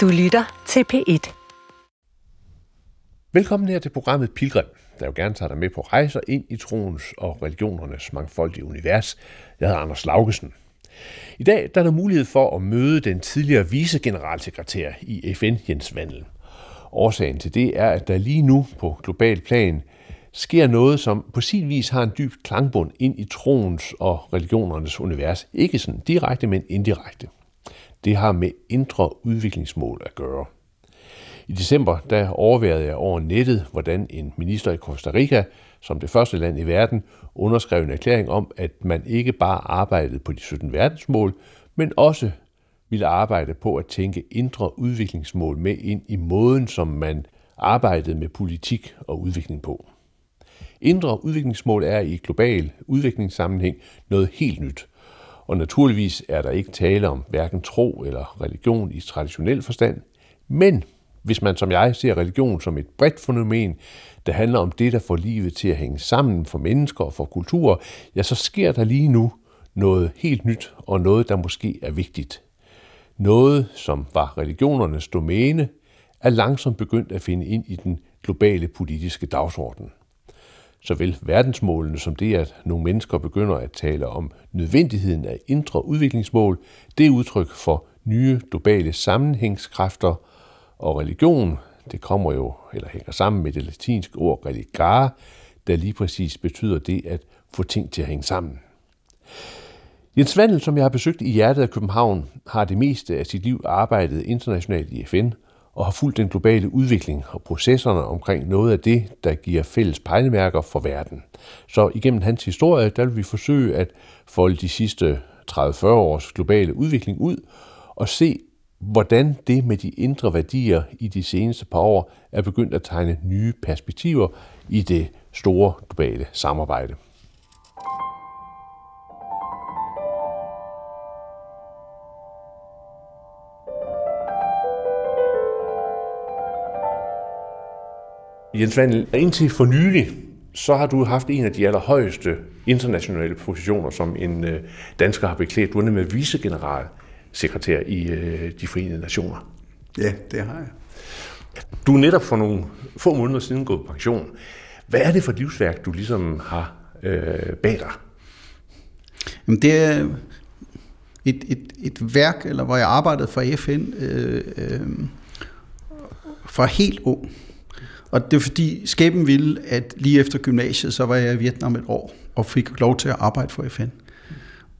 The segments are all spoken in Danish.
Du lytter til P1. Velkommen her til programmet Pilgrim, der jo gerne tager dig med på rejser ind i troens og religionernes mangfoldige univers. Jeg hedder Anders Laugesen. I dag der er der mulighed for at møde den tidligere vicegeneralsekretær i FN, Jens Vandel. Årsagen til det er, at der lige nu på global plan sker noget, som på sin vis har en dyb klangbund ind i troens og religionernes univers. Ikke sådan direkte, men indirekte. Det har med indre udviklingsmål at gøre. I december der overværede jeg over nettet, hvordan en minister i Costa Rica, som det første land i verden, underskrev en erklæring om, at man ikke bare arbejdede på de 17 verdensmål, men også ville arbejde på at tænke indre udviklingsmål med ind i måden, som man arbejdede med politik og udvikling på. Indre udviklingsmål er i global udviklingssammenhæng noget helt nyt. Og naturligvis er der ikke tale om hverken tro eller religion i traditionel forstand, men hvis man som jeg ser religion som et bredt fænomen, der handler om det, der får livet til at hænge sammen for mennesker og for kulturer, ja, så sker der lige nu noget helt nyt og noget, der måske er vigtigt. Noget, som var religionernes domæne, er langsomt begyndt at finde ind i den globale politiske dagsorden. Såvel verdensmålene som det, at nogle mennesker begynder at tale om nødvendigheden af indre udviklingsmål, det er udtryk for nye globale sammenhængskræfter – og religion, det kommer jo, eller hænger sammen med det latinske ord religare, der lige præcis betyder det at få ting til at hænge sammen. Jens Vandel, som jeg har besøgt i hjertet af København, har det meste af sit liv arbejdet internationalt i FN og har fulgt den globale udvikling og processerne omkring noget af det, der giver fælles pejlemærker for verden. Så igennem hans historie, der vil vi forsøge at folde de sidste 30-40 års globale udvikling ud og se, hvordan det med de indre værdier i de seneste par år er begyndt at tegne nye perspektiver i det store globale samarbejde. Jens Vandel, indtil for nylig, så har du haft en af de allerhøjeste internationale positioner, som en øh, dansker har beklædt. Du er nemlig vicegeneral sekretær i øh, de forenede nationer. Ja, det har jeg. Du er netop for nogle få måneder siden gået på pension. Hvad er det for et livsværk, du ligesom har øh, bag dig? Jamen, det er et, et, et værk, eller hvor jeg arbejdede for FN øh, øh, fra helt ung. Og det er fordi skæben ville, at lige efter gymnasiet, så var jeg i Vietnam et år, og fik lov til at arbejde for FN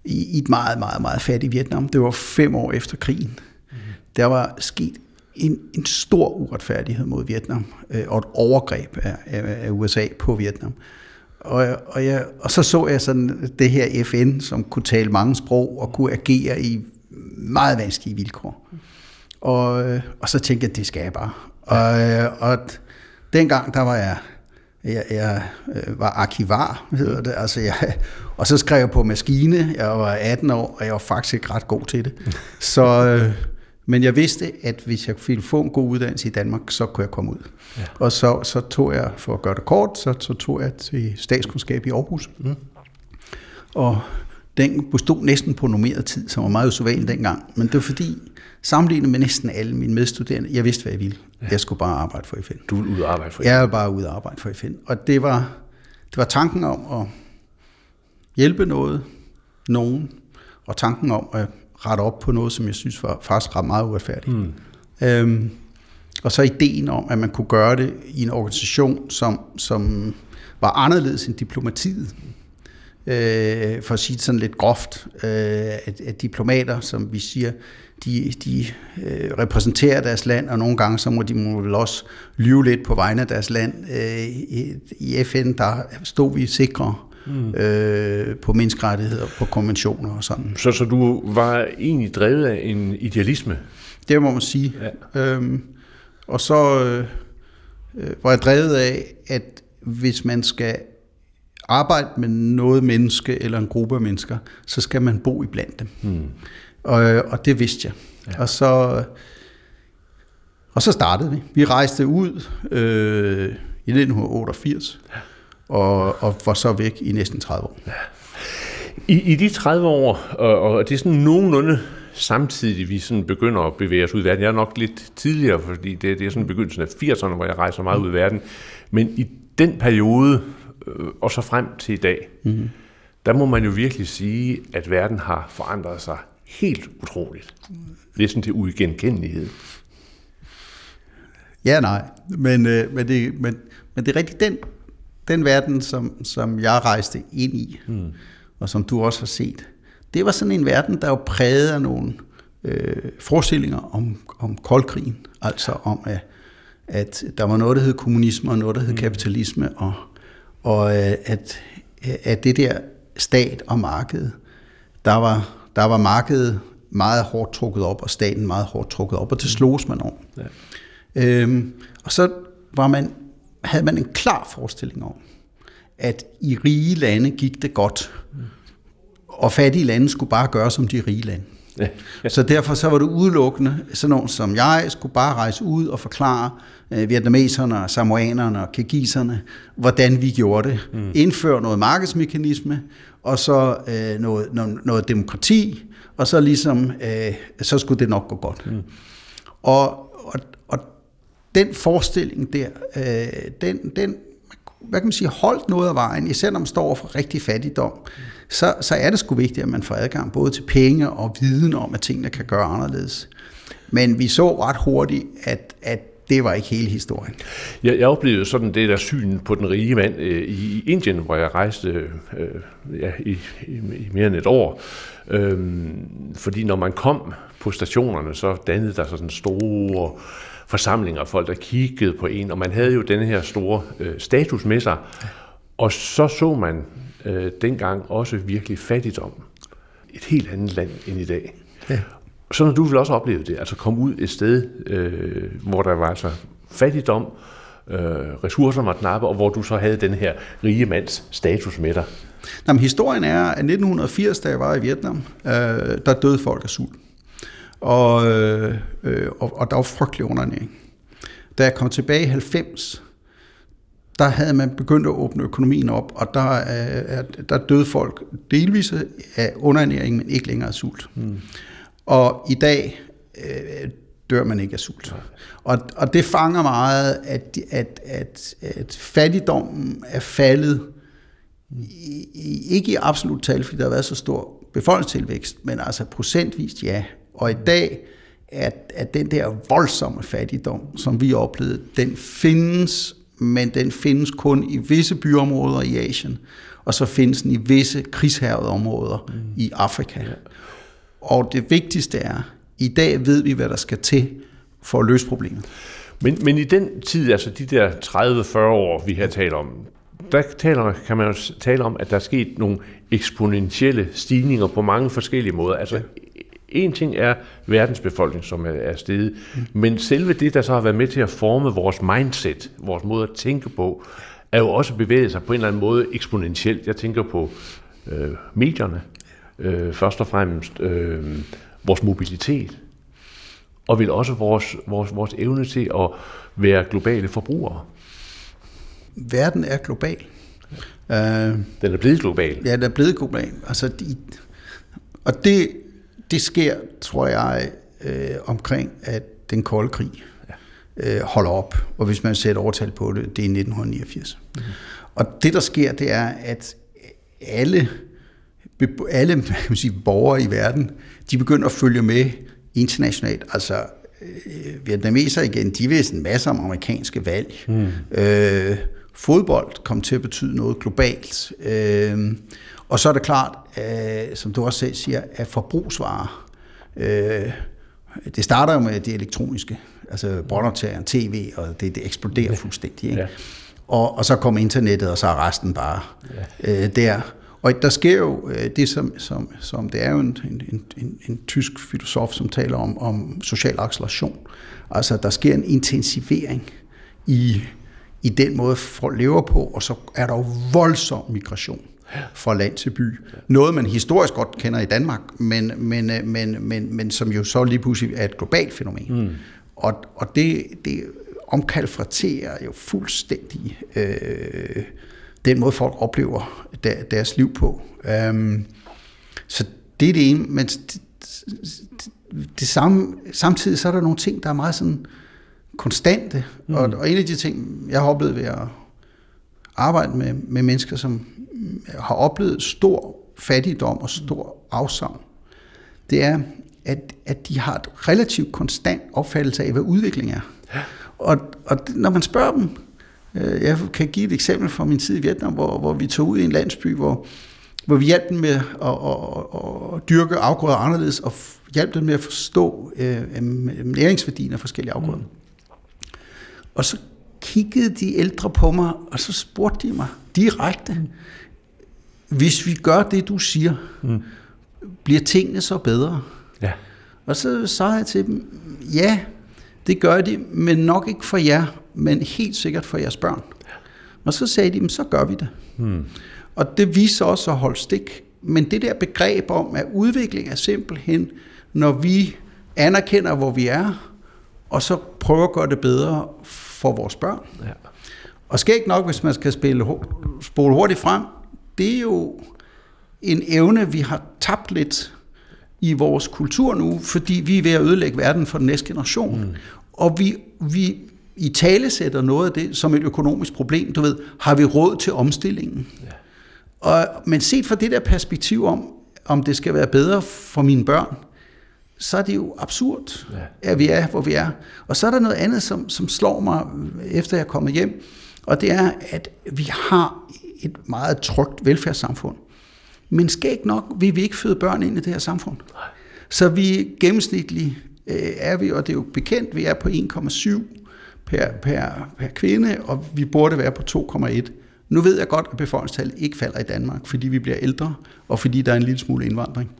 i, i et meget, meget, meget fattigt Vietnam. Det var fem år efter krigen. Mm. Der var sket en, en stor uretfærdighed mod Vietnam, øh, og et overgreb af, af, af USA på Vietnam. Og, og, jeg, og så så jeg sådan det her FN, som kunne tale mange sprog og kunne agere i meget vanskelige vilkår. Og, og så tænkte jeg, det skal jeg bare. Og, og dengang, der var jeg jeg, jeg øh, var arkivar, hedder det. Altså jeg, og så skrev jeg på maskine. Jeg var 18 år, og jeg var faktisk ikke ret god til det. Så, øh, men jeg vidste, at hvis jeg ville få en god uddannelse i Danmark, så kunne jeg komme ud. Ja. Og så, så tog jeg, for at gøre det kort, så, så tog jeg til statskundskab i Aarhus. Mm. Og den bestod næsten på normeret tid, som var meget usædvanligt dengang. Men det var fordi, sammenlignet med næsten alle mine medstuderende, jeg vidste, hvad jeg ville. Ja. Jeg skulle bare arbejde for FN. Du ville ud og arbejde for FN? Jeg ville bare ud og arbejde for FN. Og det var, det var tanken om at hjælpe noget, nogen, og tanken om at rette op på noget, som jeg synes var faktisk ret meget uretfærdigt. Mm. Øhm, og så ideen om, at man kunne gøre det i en organisation, som, som var anderledes end diplomatiet øh, for at sige det sådan lidt groft, øh, at, at diplomater, som vi siger, de, de øh, repræsenterer deres land, og nogle gange så må de må vel også lyve lidt på vegne af deres land. Øh, i, I FN, der stod vi sikre mm. øh, på menneskerettigheder, på konventioner og sådan. Så, så du var egentlig drevet af en idealisme? Det må man sige. Ja. Øhm, og så øh, øh var jeg drevet af, at hvis man skal arbejde med noget menneske eller en gruppe af mennesker, så skal man bo i blandt dem. Hmm. Og, og det vidste jeg. Ja. Og så og så startede vi. Vi rejste ud øh, i 1988 ja. og, og var så væk i næsten 30 år. Ja. I, I de 30 år, og, og det er sådan nogenlunde samtidig vi sådan begynder at bevæge os ud i verden. Jeg er nok lidt tidligere, fordi det, det er sådan begyndelsen af 80'erne, hvor jeg rejser meget ud i verden. Men i den periode, og så frem til i dag, mm. der må man jo virkelig sige, at verden har forandret sig helt utroligt. Sådan til uigenkendelighed. Ja, nej. Men, øh, men, det, men, men det er rigtigt, den, den verden, som, som jeg rejste ind i, mm. og som du også har set, det var sådan en verden, der var præget af nogle øh, forestillinger om, om koldkrigen. Altså om, at, at der var noget, der hed kommunisme, og noget, der hed mm. kapitalisme, og, og øh, at, at det der stat og marked, der var, der var markedet meget hårdt trukket op, og staten meget hårdt trukket op, og det mm. slogs man om. Ja. Øhm, og så var man, havde man en klar forestilling om, at i rige lande gik det godt, og fattige lande skulle bare gøre som de rige lande. Ja. Ja. Så derfor så var det udelukkende, sådan nogen som jeg, skulle bare rejse ud og forklare øh, vietnameserne, samoanerne og kirgiserne, hvordan vi gjorde det. Mm. Indføre noget markedsmekanisme, og så øh, noget, noget, noget demokrati, og så ligesom, øh, så skulle det nok gå godt. Mm. Og, den forestilling der, øh, den, den hvad kan man sige, holdt noget af vejen, især når man står for rigtig fattigdom, så, så er det sgu vigtigt, at man får adgang både til penge og viden om, at tingene kan gøre anderledes. Men vi så ret hurtigt, at, at det var ikke hele historien. Jeg, jeg oplevede sådan det der syn på den rige mand øh, i Indien, hvor jeg rejste øh, ja, i, i, i mere end et år. Øhm, fordi når man kom på stationerne, så dannede der sådan store forsamlinger af folk, der kiggede på en, og man havde jo den her store øh, status med sig, og så så man øh, dengang også virkelig fattigdom. Et helt andet land end i dag. Ja. Så når du vil også opleve det, altså komme ud et sted, øh, hvor der var altså fattigdom, øh, ressourcer var knappe, og hvor du så havde den her rige mands status med dig. Nå, men historien er, at 1980, da jeg var i Vietnam, øh, der døde folk af sult. Og, øh, og, og der var frygtelig undernæring. Da jeg kom tilbage i 90, der havde man begyndt at åbne økonomien op, og der, øh, der døde folk delvis af underernæring, men ikke længere af sult. Mm. Og i dag øh, dør man ikke af sult. Og, og det fanger meget, at, at, at, at fattigdommen er faldet, i, ikke i absolut tal, fordi der har været så stor befolkningstilvækst, men altså procentvist ja, og i dag, at, at den der voldsomme fattigdom, som vi oplevede, den findes, men den findes kun i visse byområder i Asien, og så findes den i visse krigshærede områder mm. i Afrika. Ja. Og det vigtigste er, i dag ved vi, hvad der skal til for at løse problemet. Men, men i den tid, altså de der 30-40 år, vi har talt om, der taler, kan man jo tale om, at der er sket nogle eksponentielle stigninger på mange forskellige måder. Altså. En ting er verdens befolkning, som er steget, mm. men selve det, der så har været med til at forme vores mindset, vores måde at tænke på, er jo også bevæget sig på en eller anden måde eksponentielt. Jeg tænker på øh, medierne, øh, først og fremmest øh, vores mobilitet, og vil også vores, vores, vores evne til at være globale forbrugere. Verden er global. Øh, den er blevet global. Ja, den er blevet global. Altså, de, og det, det sker, tror jeg, øh, omkring, at den kolde krig øh, holder op. Og hvis man sætter overtal på det, det er 1989. Mm. Og det, der sker, det er, at alle, alle kan man sige, borgere i verden, de begynder at følge med internationalt. Altså, øh, vietnameser igen, de ved en masse om amerikanske valg. Mm. Øh, fodbold kom til at betyde noget globalt. Øh, og så er det klart, øh, som du også selv siger, at forbrugsvarer, øh, det starter jo med det elektroniske, altså båndoptageren, tv, og det, det eksploderer fuldstændig. Ikke? Ja. Og, og så kommer internettet, og så er resten bare ja. øh, der. Og der sker jo øh, det, som, som, som det er jo en, en, en, en tysk filosof, som taler om, om social acceleration. Altså, der sker en intensivering i, i den måde, folk lever på, og så er der jo voldsom migration fra land til by. Noget, man historisk godt kender i Danmark, men, men, øh, men, men, men som jo så lige pludselig er et globalt fænomen. Mm. Og, og det, det omkalfraterer jo fuldstændig øh, den måde, folk oplever der, deres liv på. Um, så det er det ene, men det samme, samtidig så er der nogle ting, der er meget sådan konstante. Mm. Og, og en af de ting, jeg har oplevet ved at arbejde med, med mennesker, som har oplevet stor fattigdom og stor afsavn, det er, at, at de har et relativt konstant opfattelse af, hvad udvikling er. Ja. Og, og når man spørger dem, jeg kan give et eksempel fra min tid i Vietnam, hvor, hvor vi tog ud i en landsby, hvor, hvor vi hjalp dem med at, at, at, at dyrke afgrøder anderledes, og hjalp dem med at forstå øh, næringsværdien af forskellige afgrøder. Mm. Og så kiggede de ældre på mig, og så spurgte de mig direkte, mm. hvis vi gør det, du siger, mm. bliver tingene så bedre? Ja. Og så sagde jeg til dem, ja, det gør de, men nok ikke for jer, men helt sikkert for jeres børn. Og så sagde de, så gør vi det. Hmm. Og det viser også at holde stik. Men det der begreb om, at udvikling er simpelthen, når vi anerkender, hvor vi er, og så prøver at gøre det bedre for vores børn. Ja. Og skal ikke nok, hvis man skal spille, spole hurtigt frem, det er jo en evne, vi har tabt lidt i vores kultur nu, fordi vi er ved at ødelægge verden for den næste generation. Mm. Og vi, vi i tale sætter noget af det som et økonomisk problem. Du ved, har vi råd til omstillingen? Ja. Og, men set fra det der perspektiv om, om det skal være bedre for mine børn, så er det jo absurd, ja. at vi er, hvor vi er. Og så er der noget andet, som, som slår mig, efter jeg er kommet hjem, og det er, at vi har et meget trygt velfærdssamfund. Men skægt nok vil vi ikke føde børn ind i det her samfund. Nej. Så vi gennemsnitligt øh, er vi, og det er jo bekendt, vi er på 1,7 per, per, per kvinde, og vi burde være på 2,1. Nu ved jeg godt, at befolkningstallet ikke falder i Danmark, fordi vi bliver ældre, og fordi der er en lille smule indvandring.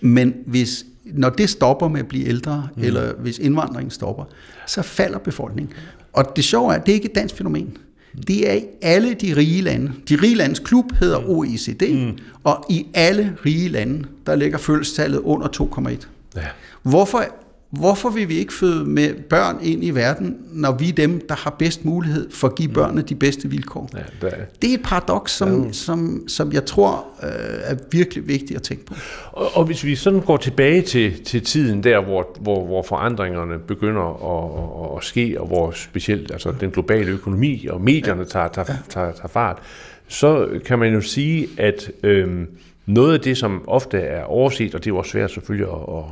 Men hvis, når det stopper med at blive ældre, mm. eller hvis indvandringen stopper, så falder befolkningen. Og det sjove er, at det er ikke et dansk fænomen. Det er i alle de rige lande. De rige landes klub hedder mm. OECD, mm. og i alle rige lande, der ligger fødselstallet under 2,1. Ja. Hvorfor Hvorfor vil vi ikke føde med børn ind i verden, når vi er dem, der har bedst mulighed for at give mm. børnene de bedste vilkår? Ja, det, er. det er et paradoks, som, ja. som, som jeg tror øh, er virkelig vigtigt at tænke på. Og, og hvis vi sådan går tilbage til, til tiden der, hvor, hvor, hvor forandringerne begynder at, at, at ske, og hvor specielt altså, den globale økonomi og medierne tager, tager, ja. tager, tager fart, så kan man jo sige, at øh, noget af det, som ofte er overset, og det er jo også svært selvfølgelig at, at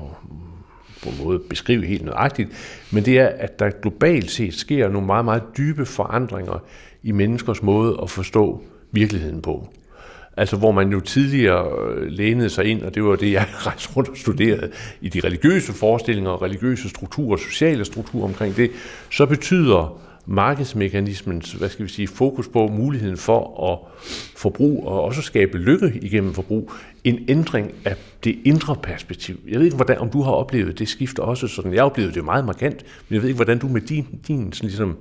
på en måde beskrive helt nøjagtigt, men det er, at der globalt set sker nogle meget, meget dybe forandringer i menneskers måde at forstå virkeligheden på. Altså hvor man jo tidligere øh, lænede sig ind, og det var det, jeg rejste rundt og studerede, i de religiøse forestillinger og religiøse strukturer, sociale strukturer omkring det, så betyder markedsmekanismens, hvad skal vi sige, fokus på muligheden for at forbruge og også skabe lykke igennem forbrug, en ændring af det indre perspektiv. Jeg ved ikke, hvordan, om du har oplevet det skift også sådan. Jeg oplevede det meget markant, men jeg ved ikke, hvordan du med din, din sådan ligesom,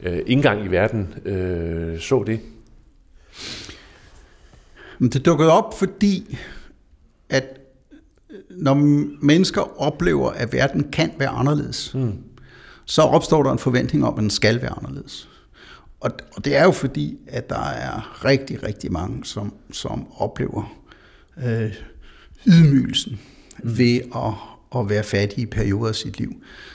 øh, indgang i verden øh, så det. Det dukkede op, fordi at når mennesker oplever, at verden kan være anderledes, mm så opstår der en forventning om, at den skal være anderledes. Og, og det er jo fordi, at der er rigtig, rigtig mange, som, som oplever øh, ydmygelsen mm. ved at, at være fattig i perioder af sit liv.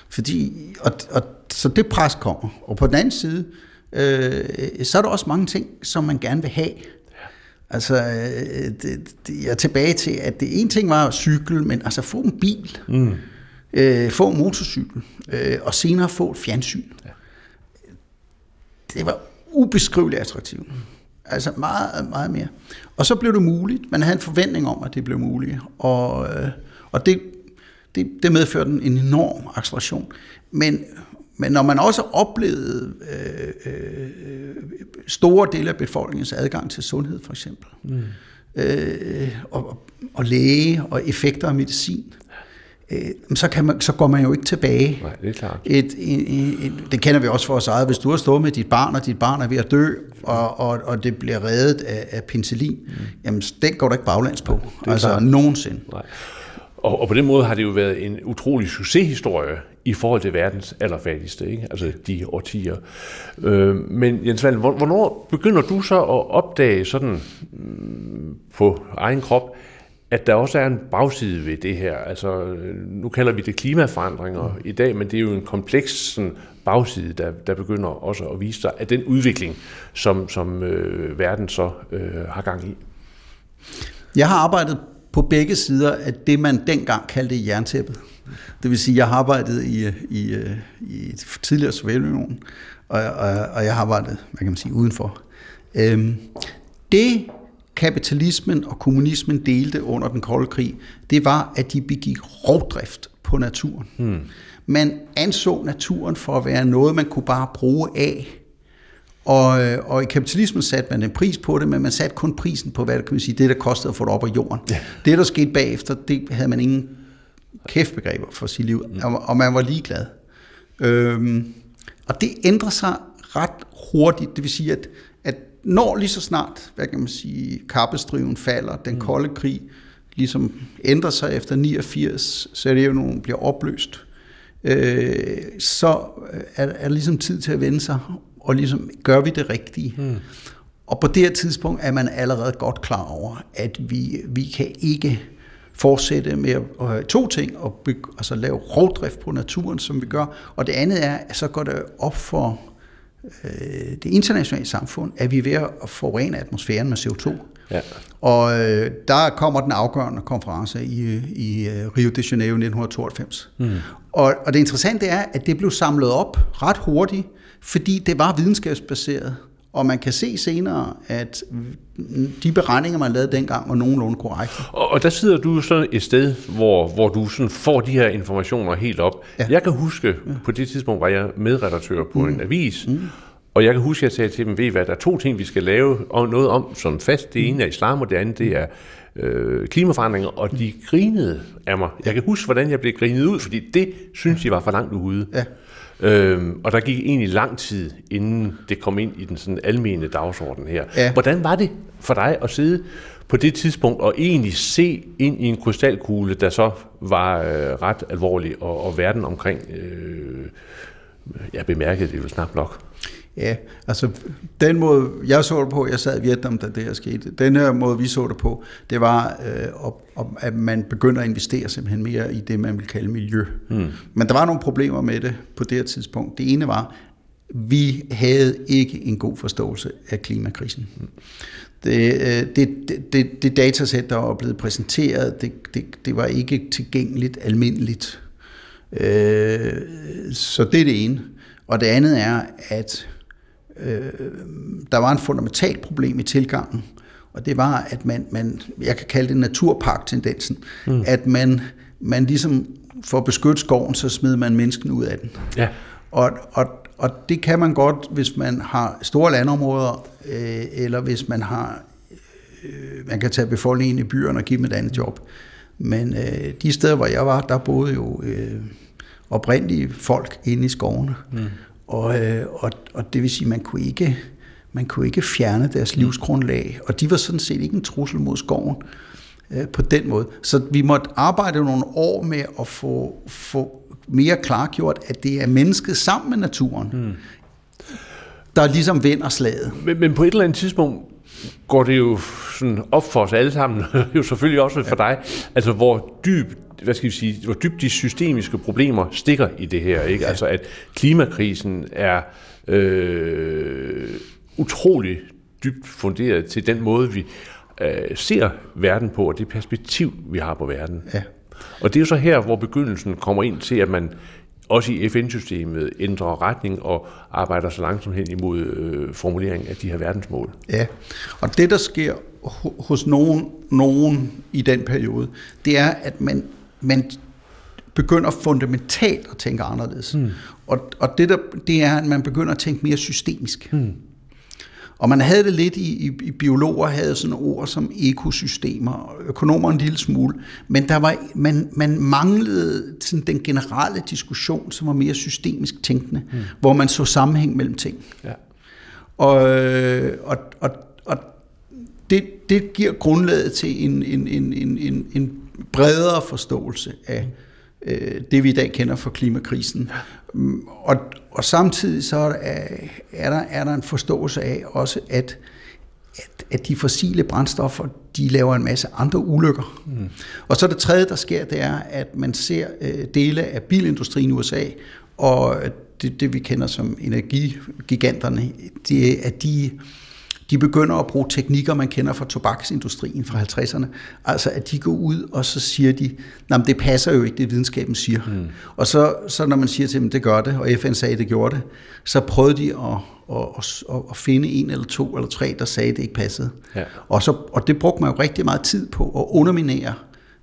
Fordi, og, og, så det pres kommer. Og på den anden side, øh, så er der også mange ting, som man gerne vil have. Altså, øh, det, det, jeg er tilbage til, at det ene ting var at cykle, men altså få en bil. Mm øh, få motorcykel, øh, og senere få et fjernsyn. Ja. Det var ubeskriveligt attraktivt. Altså meget, meget mere. Og så blev det muligt. Man havde en forventning om, at det blev muligt. Og, øh, og det, det, det medførte en enorm acceleration. Men, men når man også oplevede øh, øh, store dele af befolkningens adgang til sundhed, for eksempel, mm. øh, og, og læge og effekter af medicin, øh, så, kan man, så går man jo ikke tilbage. Nej, det er klart. Et, et, et, et, det kender vi også for os eget. Hvis du har stået med dit barn, og dit barn er ved at dø, og, og, og det bliver reddet af, af penicillin, mm. jamen den går der ikke baglands på. Nej, altså klart. nogensinde. Nej. Og, og på den måde har det jo været en utrolig succeshistorie i forhold til verdens allerfattigste, ikke? altså de årtier. Øh, men Jens Valen, hvornår begynder du så at opdage sådan mm, på egen krop, at der også er en bagside ved det her. Altså, nu kalder vi det klimaforandringer mm. i dag, men det er jo en kompleks sådan, bagside, der, der begynder også at vise sig af den udvikling, som, som øh, verden så øh, har gang i. Jeg har arbejdet på begge sider af det, man dengang kaldte jerntæppet. Det vil sige, at jeg har arbejdet i, i, øh, i tidligere Sovjetunionen, og, og, og jeg har arbejdet, hvad kan man sige, udenfor. Øhm, det kapitalismen og kommunismen delte under den kolde krig, det var, at de begik rovdrift på naturen. Hmm. Man anså naturen for at være noget, man kunne bare bruge af. Og, og i kapitalismen satte man en pris på det, men man satte kun prisen på, hvad kan man sige, det, der kostede at få det op af jorden. Ja. Det, der skete bagefter, det havde man ingen kæftbegreber for sit liv, mm. og, og man var ligeglad. Øhm, og det ændrer sig ret hurtigt, det vil sige, at når lige så snart, hvad kan man sige, kappestriven falder, den mm. kolde krig ligesom ændrer sig efter 89, så er det jo nogen bliver opløst, øh, så er, er der ligesom tid til at vende sig, og ligesom gør vi det rigtige. Mm. Og på det her tidspunkt er man allerede godt klar over, at vi, vi kan ikke fortsætte med at, to ting, og begy, altså lave rovdrift på naturen, som vi gør, og det andet er, at så går det op for øh, det internationale samfund, at vi er ved at forurene atmosfæren med CO2. Ja. Og øh, der kommer den afgørende konference i, i øh, Rio de Janeiro 1992. Mm. Og, og det interessante er, at det blev samlet op ret hurtigt, fordi det var videnskabsbaseret. Og man kan se senere, at de beregninger, man lavede dengang, var nogenlunde korrekte. Og, og der sidder du så et sted, hvor, hvor du sådan får de her informationer helt op. Ja. Jeg kan huske, ja. på det tidspunkt var jeg medredaktør på mm. en avis, mm. og jeg kan huske, at jeg sagde til dem, ved hvad, der er to ting, vi skal lave og noget om som fast. Det ene er islam, og det andet det er øh, klimaforandringer, og de grinede af mig. Jeg kan huske, hvordan jeg blev grinet ud, fordi det synes jeg var for langt ude. Ja. Øhm, og der gik egentlig lang tid, inden det kom ind i den sådan almene dagsorden her. Ja. Hvordan var det for dig at sidde på det tidspunkt og egentlig se ind i en krystalkugle, der så var øh, ret alvorlig, og, og verden omkring, øh, jeg bemærkede det jo snart nok. Ja, altså den måde, jeg så det på, jeg sad i Vietnam, da det her skete, den her måde, vi så det på, det var, øh, at man begynder at investere simpelthen mere i det, man vil kalde miljø. Hmm. Men der var nogle problemer med det på det her tidspunkt. Det ene var, vi havde ikke en god forståelse af klimakrisen. Hmm. Det, øh, det, det, det datasæt, der var blevet præsenteret, det, det, det var ikke tilgængeligt almindeligt. Øh, så det er det ene. Og det andet er, at øh, der var en fundamental problem i tilgangen, og det var, at man, man jeg kan kalde det naturpark-tendensen, mm. at man, man ligesom for at beskytte skoven, så smider man mennesken ud af den. Ja. Og, og, og det kan man godt, hvis man har store landområder, øh, eller hvis man har, øh, man kan tage befolkningen i byerne og give dem et andet job. Men øh, de steder, hvor jeg var, der boede jo øh, oprindelige folk inde i skovene. Mm. Og, øh, og, og det vil sige, man kunne ikke man kunne ikke fjerne deres mm. livsgrundlag, og de var sådan set ikke en trussel mod skoven øh, på den måde. Så vi måtte arbejde nogle år med at få, få mere klargjort, at det er mennesket sammen med naturen, mm. der ligesom vinder slaget. Men, men på et eller andet tidspunkt går det jo sådan op for os alle sammen, jo selvfølgelig også for dig, altså hvor dyb hvad skal vi sige, hvor dybt de systemiske problemer stikker i det her. Ikke? Altså at klimakrisen er øh, utrolig dybt funderet til den måde, vi øh, ser verden på, og det perspektiv, vi har på verden. Ja. Og det er jo så her, hvor begyndelsen kommer ind til, at man også i FN-systemet ændrer retning og arbejder så langsomt hen imod øh, formulering af de her verdensmål. Ja, og det der sker hos nogen, nogen i den periode, det er, at man man begynder fundamentalt at tænke anderledes. Mm. Og, og det, der, det er, at man begynder at tænke mere systemisk. Mm. Og man havde det lidt i, i, i biologer, havde sådan ord som ekosystemer, økonomer en lille smule, men der var, man, man manglede sådan den generelle diskussion, som var mere systemisk tænkende, mm. hvor man så sammenhæng mellem ting. Ja. Og, og, og, og det, det giver grundlaget til en, en, en, en, en, en bredere forståelse af øh, det, vi i dag kender for klimakrisen. Og, og samtidig så er, er, der, er der en forståelse af også, at at, at de fossile brændstoffer, de laver en masse andre ulykker. Mm. Og så det tredje, der sker, det er, at man ser øh, dele af bilindustrien i USA, og det, det vi kender som energigiganterne, det, at de de begynder at bruge teknikker, man kender fra tobaksindustrien fra 50'erne. Altså at de går ud, og så siger de, at det passer jo ikke, det videnskaben siger. Mm. Og så, så når man siger til dem, det gør det, og FN sagde, det gjorde det, så prøvede de at, at, at, at finde en eller to eller tre, der sagde, det ikke passede. Ja. Og, så, og det brugte man jo rigtig meget tid på at underminere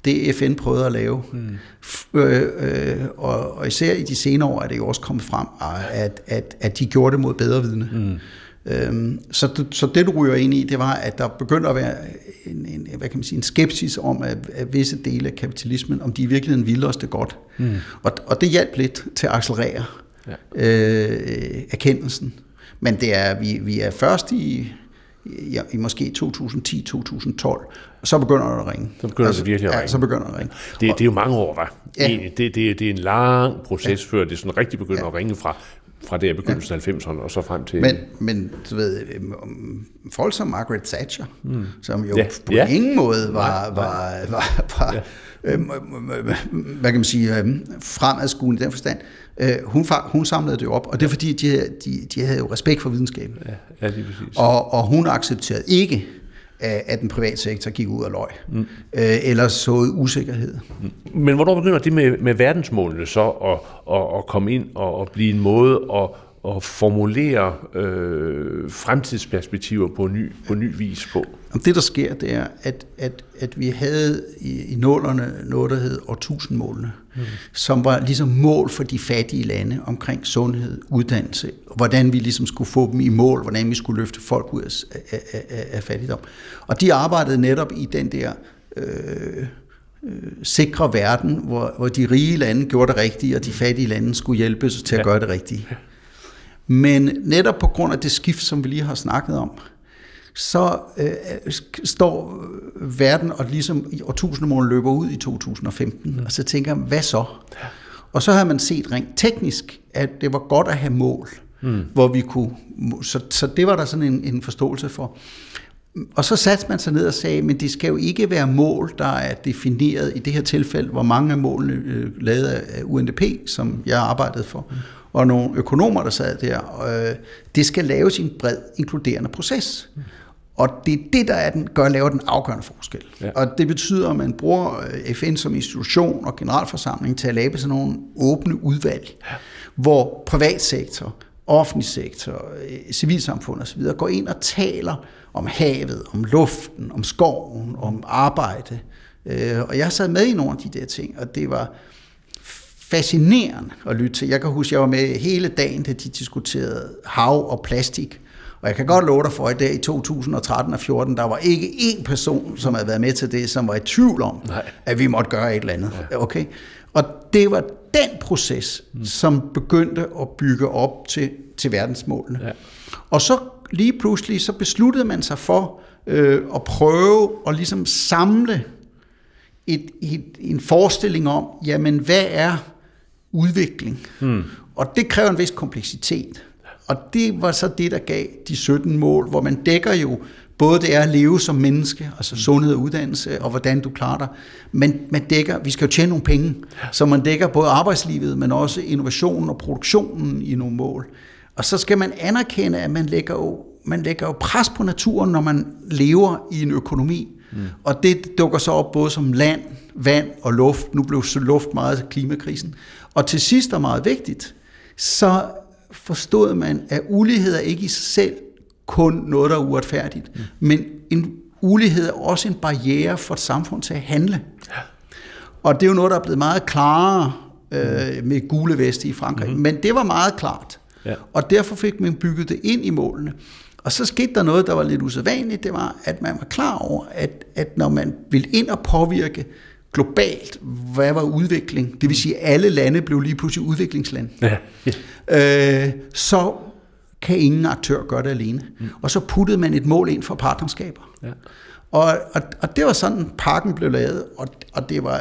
det FN prøvede at lave. Mm. Øh, øh, og, og især i de senere år er det jo også kommet frem, at, at, at de gjorde det mod bedre vidne. Mm. Øhm, så, så det, du ryger ind i, det var, at der begyndte at være en, en, hvad kan man sige, en skepsis om, at, at visse dele af kapitalismen, om de i virkeligheden ville os det godt. Mm. Og, og det hjalp lidt til at accelerere ja. øh, erkendelsen. Men det er, vi, vi er først i, i, i måske 2010-2012, og så begynder det at ringe. Så begynder altså, det virkelig at ringe. Ja, så begynder det at ringe. Det, det er jo mange år, var. Ja. Det, det, det, det er en lang proces, ja. før det sådan rigtig begynder ja. at ringe fra fra det af begyndelsen af 90'erne og så frem til... Men, men du ved, folk som Margaret Thatcher, mm. som jo ja. på ja. ingen måde var, var, var, var, var ja. øh, hvad kan man sige, øh, fremadskuende i den forstand, øh, hun, hun samlede det jo op, og det er fordi, de, de, de havde jo respekt for videnskaben. Ja, ja lige præcis. Og, og hun accepterede ikke, at den private sektor gik ud og løg, mm. øh, eller så usikkerhed. Mm. Men hvornår begynder det med, med verdensmålene så at, at, at komme ind og at blive en måde at, at formulere øh, fremtidsperspektiver på ny, på ny vis på? Det, der sker, det er, at, at, at vi havde i, i nålerne noget, der hed årtusindmålene, mm. som var ligesom mål for de fattige lande omkring sundhed, uddannelse, hvordan vi ligesom skulle få dem i mål, hvordan vi skulle løfte folk ud af, af, af, af fattigdom. Og de arbejdede netop i den der øh, øh, sikre verden, hvor, hvor de rige lande gjorde det rigtige, og de fattige lande skulle hjælpes til at ja. gøre det rigtige. Men netop på grund af det skift, som vi lige har snakket om, så øh, står verden og ligesom i årtusindmålen løber ud i 2015, mm. og så tænker jeg, hvad så? Og så har man set rent teknisk, at det var godt at have mål, mm. hvor vi kunne, så, så det var der sådan en, en forståelse for. Og så satte man sig ned og sagde, men det skal jo ikke være mål, der er defineret i det her tilfælde, hvor mange af målene øh, lavet af UNDP, som jeg arbejdede for, mm. Og nogle økonomer, der sad der. Øh, det skal laves i en bred, inkluderende proces. Mm. Og det er det, der er den, gør, laver den afgørende forskel. Ja. Og det betyder, at man bruger øh, FN som institution og generalforsamling til at lave sådan nogle åbne udvalg, ja. hvor privatsektor, offentlig sektor, øh, civilsamfund osv. går ind og taler om havet, om luften, om skoven, om arbejde. Og jeg sad med i nogle af de der ting, og det var fascinerende at lytte til. Jeg kan huske, jeg var med hele dagen, da de diskuterede hav og plastik. Og jeg kan godt love dig for, at der i 2013 og 14, der var ikke én person, som havde været med til det, som var i tvivl om, Nej. at vi måtte gøre et eller andet. Ja. Okay? Og det var den proces, mm. som begyndte at bygge op til, til verdensmålene. Ja. Og så lige pludselig, så besluttede man sig for øh, at prøve at ligesom samle et, et, en forestilling om, jamen hvad er udvikling? Mm. Og det kræver en vis kompleksitet. Og det var så det, der gav de 17 mål, hvor man dækker jo både det er at leve som menneske, altså sundhed og uddannelse, og hvordan du klarer dig, men man dækker, vi skal jo tjene nogle penge, så man dækker både arbejdslivet, men også innovationen og produktionen i nogle mål. Og så skal man anerkende, at man lægger jo, man lægger jo pres på naturen, når man lever i en økonomi. Mm. Og det dukker så op både som land, vand og luft. Nu blev luft meget klimakrisen. Og til sidst er meget vigtigt, så forstod man, at ulighed er ikke i sig selv kun noget, der er uretfærdigt, mm. men en ulighed er også en barriere for et samfund til at handle. Ja. Og det er jo noget, der er blevet meget klarere øh, mm. med gule veste i Frankrig, mm. men det var meget klart. Ja. Og derfor fik man bygget det ind i målene. Og så skete der noget, der var lidt usædvanligt, det var, at man var klar over, at, at når man ville ind og påvirke globalt, hvad var udvikling, det vil sige, at alle lande blev lige pludselig udviklingsland, ja. Ja. Øh, så kan ingen aktør gøre det alene. Mm. Og så puttede man et mål ind for partnerskaber. Ja. Og, og, og det var sådan, parken blev lavet, og, og det, var,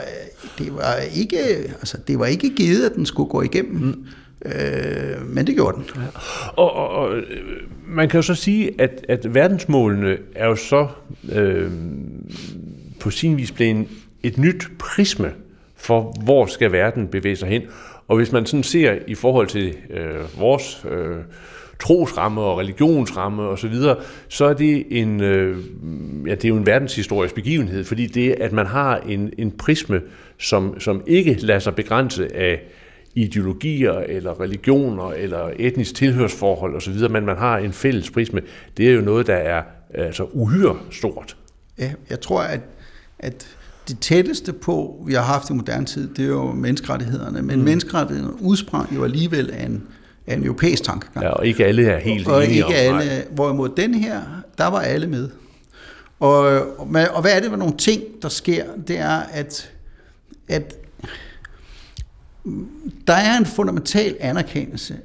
det, var ikke, altså, det var ikke givet, at den skulle gå igennem. Mm. Øh, men det gjorde den. Ja. Og, og, og man kan jo så sige, at, at verdensmålene er jo så øh, på sin vis blevet et nyt prisme for, hvor skal verden bevæge sig hen. Og hvis man sådan ser i forhold til øh, vores øh, trosramme og religionsramme og så videre, så er det en, øh, ja, det er jo en verdenshistorisk begivenhed, fordi det, at man har en, en prisme, som, som ikke lader sig begrænse af ideologier eller religioner eller etnisk tilhørsforhold osv., men man har en fælles prisme, det er jo noget, der er altså uhyre stort. Ja, jeg tror, at, at det tætteste på, vi har haft i moderne tid, det er jo menneskerettighederne, men mm. menneskerettighederne udsprang jo alligevel af en, af en europæisk tankegang. Ja, og ikke alle er helt og enige ikke om, alle, Hvorimod den her, der var alle med. Og, og, og hvad er det for nogle ting, der sker? Det er, at, at der er en fundamental anerkendelse,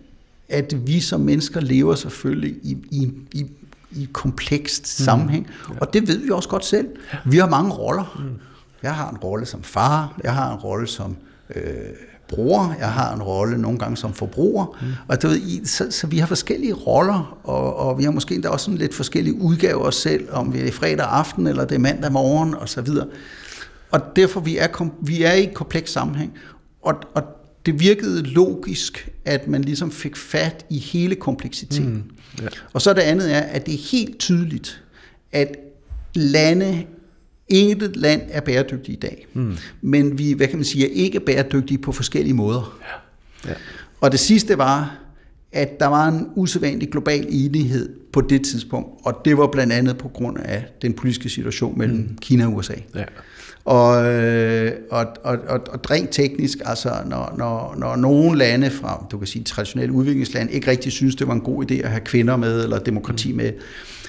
at vi som mennesker lever selvfølgelig i, i, i, i komplekst mm. sammenhæng. Mm. Ja. Og det ved vi også godt selv. Vi har mange roller. Mm. Jeg har en rolle som far, jeg har en rolle som øh, bror, jeg har en rolle nogle gange som forbruger. Mm. Og du ved, så, så vi har forskellige roller, og, og vi har måske endda også sådan lidt forskellige udgaver os selv, om vi er fredag aften, eller det er mandag morgen, og så videre. Og derfor vi er vi er i et kompleks sammenhæng. Og, og det virkede logisk, at man ligesom fik fat i hele kompleksiteten. Mm, ja. Og så det andet er, at det er helt tydeligt, at lande, intet land er bæredygtig i dag. Mm. Men vi, hvad kan man sige, er ikke bæredygtige på forskellige måder. Ja. Ja. Og det sidste var, at der var en usædvanlig global enighed på det tidspunkt, og det var blandt andet på grund af den politiske situation mellem mm. Kina og USA. Ja. Og, øh, og, og, og, og rent teknisk, altså når, når, når nogle lande fra, du kan sige traditionelle udviklingslande, ikke rigtig synes, det var en god idé at have kvinder med, eller demokrati mm. med,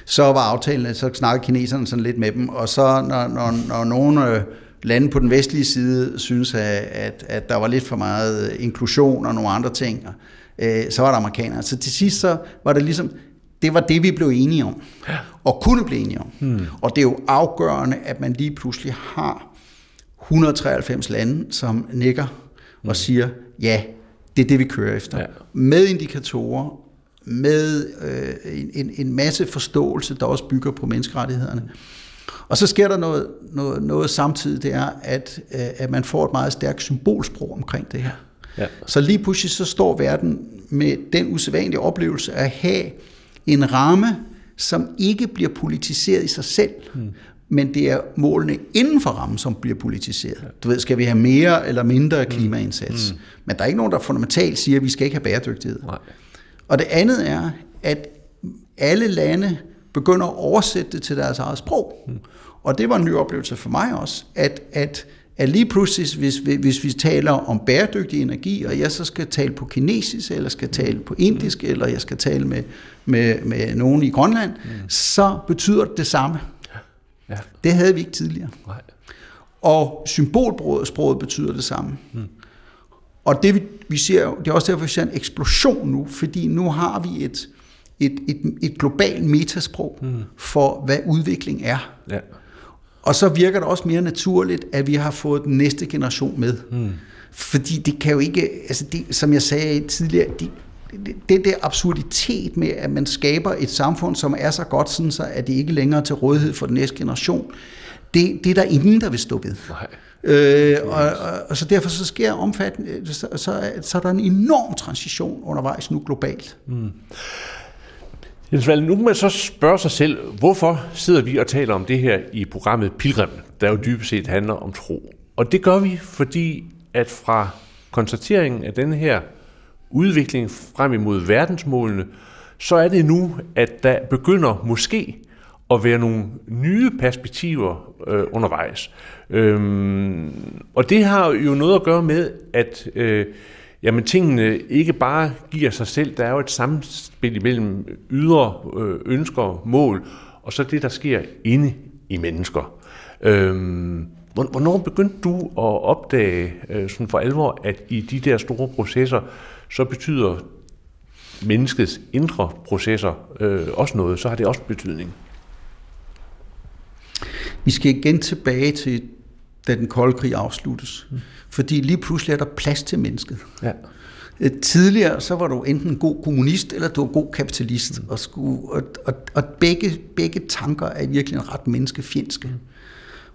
så var aftalen, så snakkede kineserne sådan lidt med dem, og så når, når, når nogle øh, lande på den vestlige side synes, at, at, at der var lidt for meget inklusion og nogle andre ting, øh, så var der amerikanere. Så til sidst så var det ligesom, det var det, vi blev enige om, og kunne blive enige om. Hmm. Og det er jo afgørende, at man lige pludselig har 193 lande, som nikker og mm. siger, ja, det er det, vi kører efter. Ja. Med indikatorer, med øh, en, en masse forståelse, der også bygger på menneskerettighederne. Og så sker der noget, noget, noget samtidig, det er, at, øh, at man får et meget stærkt symbolsprog omkring det her. Ja. Så lige pludselig så står verden med den usædvanlige oplevelse at have en ramme, som ikke bliver politiseret i sig selv, mm men det er målene inden for rammen, som bliver politiseret. Du ved, skal vi have mere eller mindre mm. klimaindsats? Mm. Men der er ikke nogen, der fundamentalt siger, at vi skal ikke have bæredygtighed. Nej. Og det andet er, at alle lande begynder at oversætte det til deres eget sprog. Mm. Og det var en ny oplevelse for mig også, at, at, at lige pludselig, hvis, hvis vi taler om bæredygtig energi, og jeg så skal tale på kinesisk, eller skal tale på indisk, eller jeg skal tale med, med, med nogen i Grønland, mm. så betyder det det samme. Ja. Det havde vi ikke tidligere. Nej. Og symbolsproget betyder det samme. Hmm. Og det vi, vi ser, det er også derfor, vi ser en eksplosion nu, fordi nu har vi et, et, et, et globalt metasprog hmm. for, hvad udvikling er. Ja. Og så virker det også mere naturligt, at vi har fået den næste generation med. Hmm. Fordi det kan jo ikke, altså det, som jeg sagde tidligere, de, det der absurditet med, at man skaber et samfund, som er så godt, sådan så, at det ikke længere er til rådighed for den næste generation, det, det er der ingen, der vil stå ved. Nej. Øh, og, og, og så derfor så sker omfattende, så, så, så er der en enorm transition undervejs nu globalt. Mm. Jens Valde, nu kan man så spørge sig selv, hvorfor sidder vi og taler om det her i programmet Pilgrim, der jo dybest set handler om tro. Og det gør vi, fordi at fra konstateringen af den her udvikling frem imod verdensmålene, så er det nu, at der begynder måske at være nogle nye perspektiver øh, undervejs. Øhm, og det har jo noget at gøre med, at øh, jamen, tingene ikke bare giver sig selv. Der er jo et samspil mellem ydre øh, ønsker og mål, og så det, der sker inde i mennesker. Øhm, hvornår begyndte du at opdage øh, sådan for alvor, at i de der store processer, så betyder menneskets indre processer øh, også noget, så har det også betydning. Vi skal igen tilbage til, da den kolde krig afsluttes. Mm. Fordi lige pludselig er der plads til mennesket. Ja. Øh, Tidligere så var du enten en god kommunist, eller du var god kapitalist. Mm. Og, skulle, og, og, og begge, begge tanker er virkelig en ret menneskefjendske. Mm.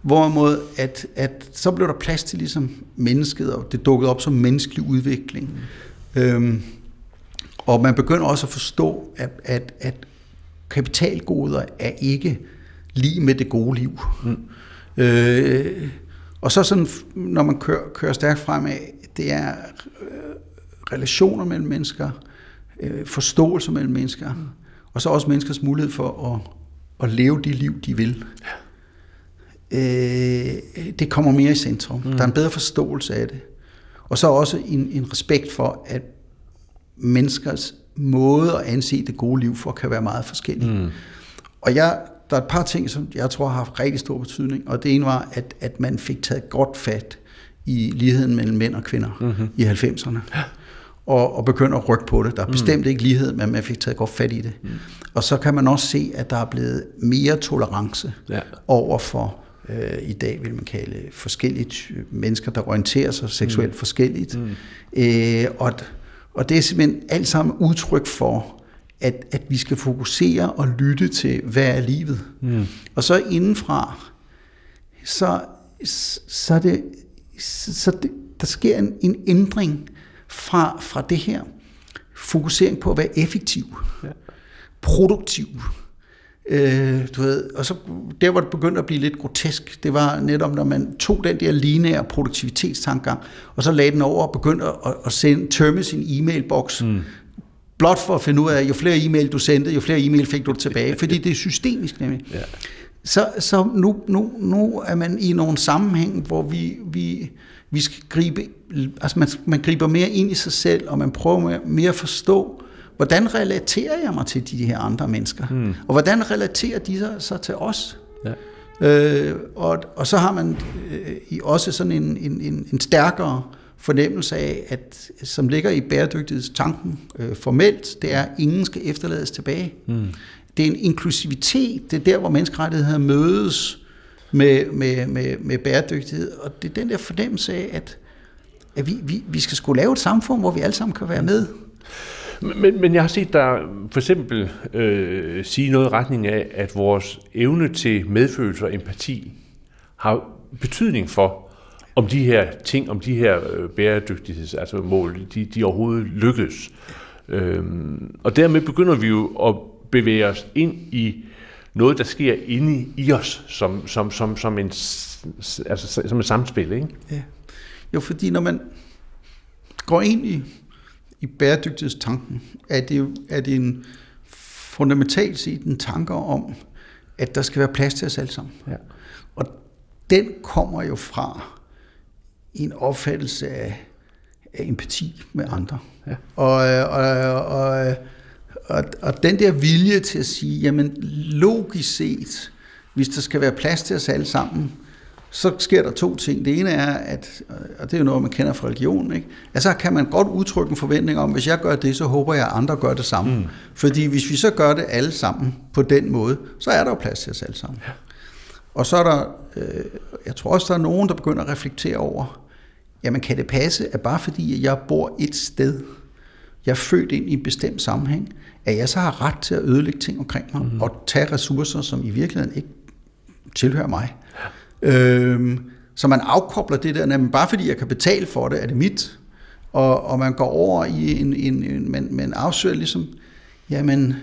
Hvorimod, at, at så blev der plads til ligesom mennesket, og det dukkede op som menneskelig udvikling. Mm. Øhm, og man begynder også at forstå, at, at, at kapitalgoder er ikke lige med det gode liv. Mm. Øh, og så sådan, når man kører, kører stærkt fremad, det er øh, relationer mellem mennesker, øh, forståelse mellem mennesker, mm. og så også menneskers mulighed for at, at leve det liv, de vil. Øh, det kommer mere i centrum. Mm. Der er en bedre forståelse af det. Og så også en, en respekt for, at menneskers måde at anse det gode liv for, kan være meget forskellige. Mm. Og jeg, der er et par ting, som jeg tror har haft rigtig stor betydning, og det ene var, at, at man fik taget godt fat i ligheden mellem mænd og kvinder mm-hmm. i 90'erne. Og, og begynder at rykke på det. Der er mm. bestemt ikke lighed, men man fik taget godt fat i det. Mm. Og så kan man også se, at der er blevet mere tolerance ja. over for øh, i dag vil man kalde forskellige mennesker, der orienterer sig seksuelt mm. forskelligt. Mm. Øh, og, og det er simpelthen alt sammen udtryk for, at, at vi skal fokusere og lytte til, hvad er livet. Mm. Og så indenfra, så, så, det, så det, der sker en, en ændring fra, fra det her fokusering på at være effektiv, ja. produktiv, Øh, du ved, og så der, hvor det begyndte at blive lidt grotesk, det var netop, når man tog den der lineære produktivitetstankegang, og så lagde den over og begyndte at, at sende, tømme sin e-mailboks, mm. blot for at finde ud af, at jo flere e-mail du sendte, jo flere e-mail fik du tilbage, fordi det er systemisk nemlig. Ja. Så, så nu, nu, nu er man i nogle sammenhæng, hvor vi, vi, vi skal gribe, altså man, man griber mere ind i sig selv, og man prøver mere, mere at forstå, hvordan relaterer jeg mig til de her andre mennesker? Mm. Og hvordan relaterer de sig så til os? Ja. Øh, og, og så har man øh, også sådan en, en, en, en stærkere fornemmelse af, at som ligger i bæredygtighedstanken øh, formelt, det er, at ingen skal efterlades tilbage. Mm. Det er en inklusivitet, det er der, hvor menneskerettigheder mødes med, med, med, med bæredygtighed, og det er den der fornemmelse af, at, at vi, vi, vi skal skulle lave et samfund, hvor vi alle sammen kan være med. Men, men jeg har set dig for eksempel øh, sige noget i retning af, at vores evne til medfølelse og empati har betydning for, om de her ting, om de her øh, bæredygtigheds, altså mål, de, de overhovedet lykkes. Øhm, og dermed begynder vi jo at bevæge os ind i noget, der sker inde i os, som, som, som, som, en, altså, som et samspil. Ikke? Ja. Jo, fordi når man går ind i i bæredygtighedstanken, er det, er det en fundamentalt set en tanke om, at der skal være plads til os alle sammen. Ja. Og den kommer jo fra en opfattelse af, af empati med andre. Ja. Og, og, og, og, og den der vilje til at sige, jamen logisk set, hvis der skal være plads til os alle sammen, så sker der to ting. Det ene er, at, og det er jo noget, man kender fra religionen, ikke? altså kan man godt udtrykke en forventning om, hvis jeg gør det, så håber jeg, at andre gør det samme. Mm. Fordi hvis vi så gør det alle sammen på den måde, så er der jo plads til os alle sammen. Ja. Og så er der, øh, jeg tror også, der er nogen, der begynder at reflektere over, jamen kan det passe, at bare fordi jeg bor et sted, jeg er født ind i en bestemt sammenhæng, at jeg så har ret til at ødelægge ting omkring mig, mm. og tage ressourcer, som i virkeligheden ikke tilhører mig. Øhm, så man afkobler det der, men bare fordi jeg kan betale for det, er det mit. Og, og man går over i en, en, en man, man afsøger ligesom, jamen,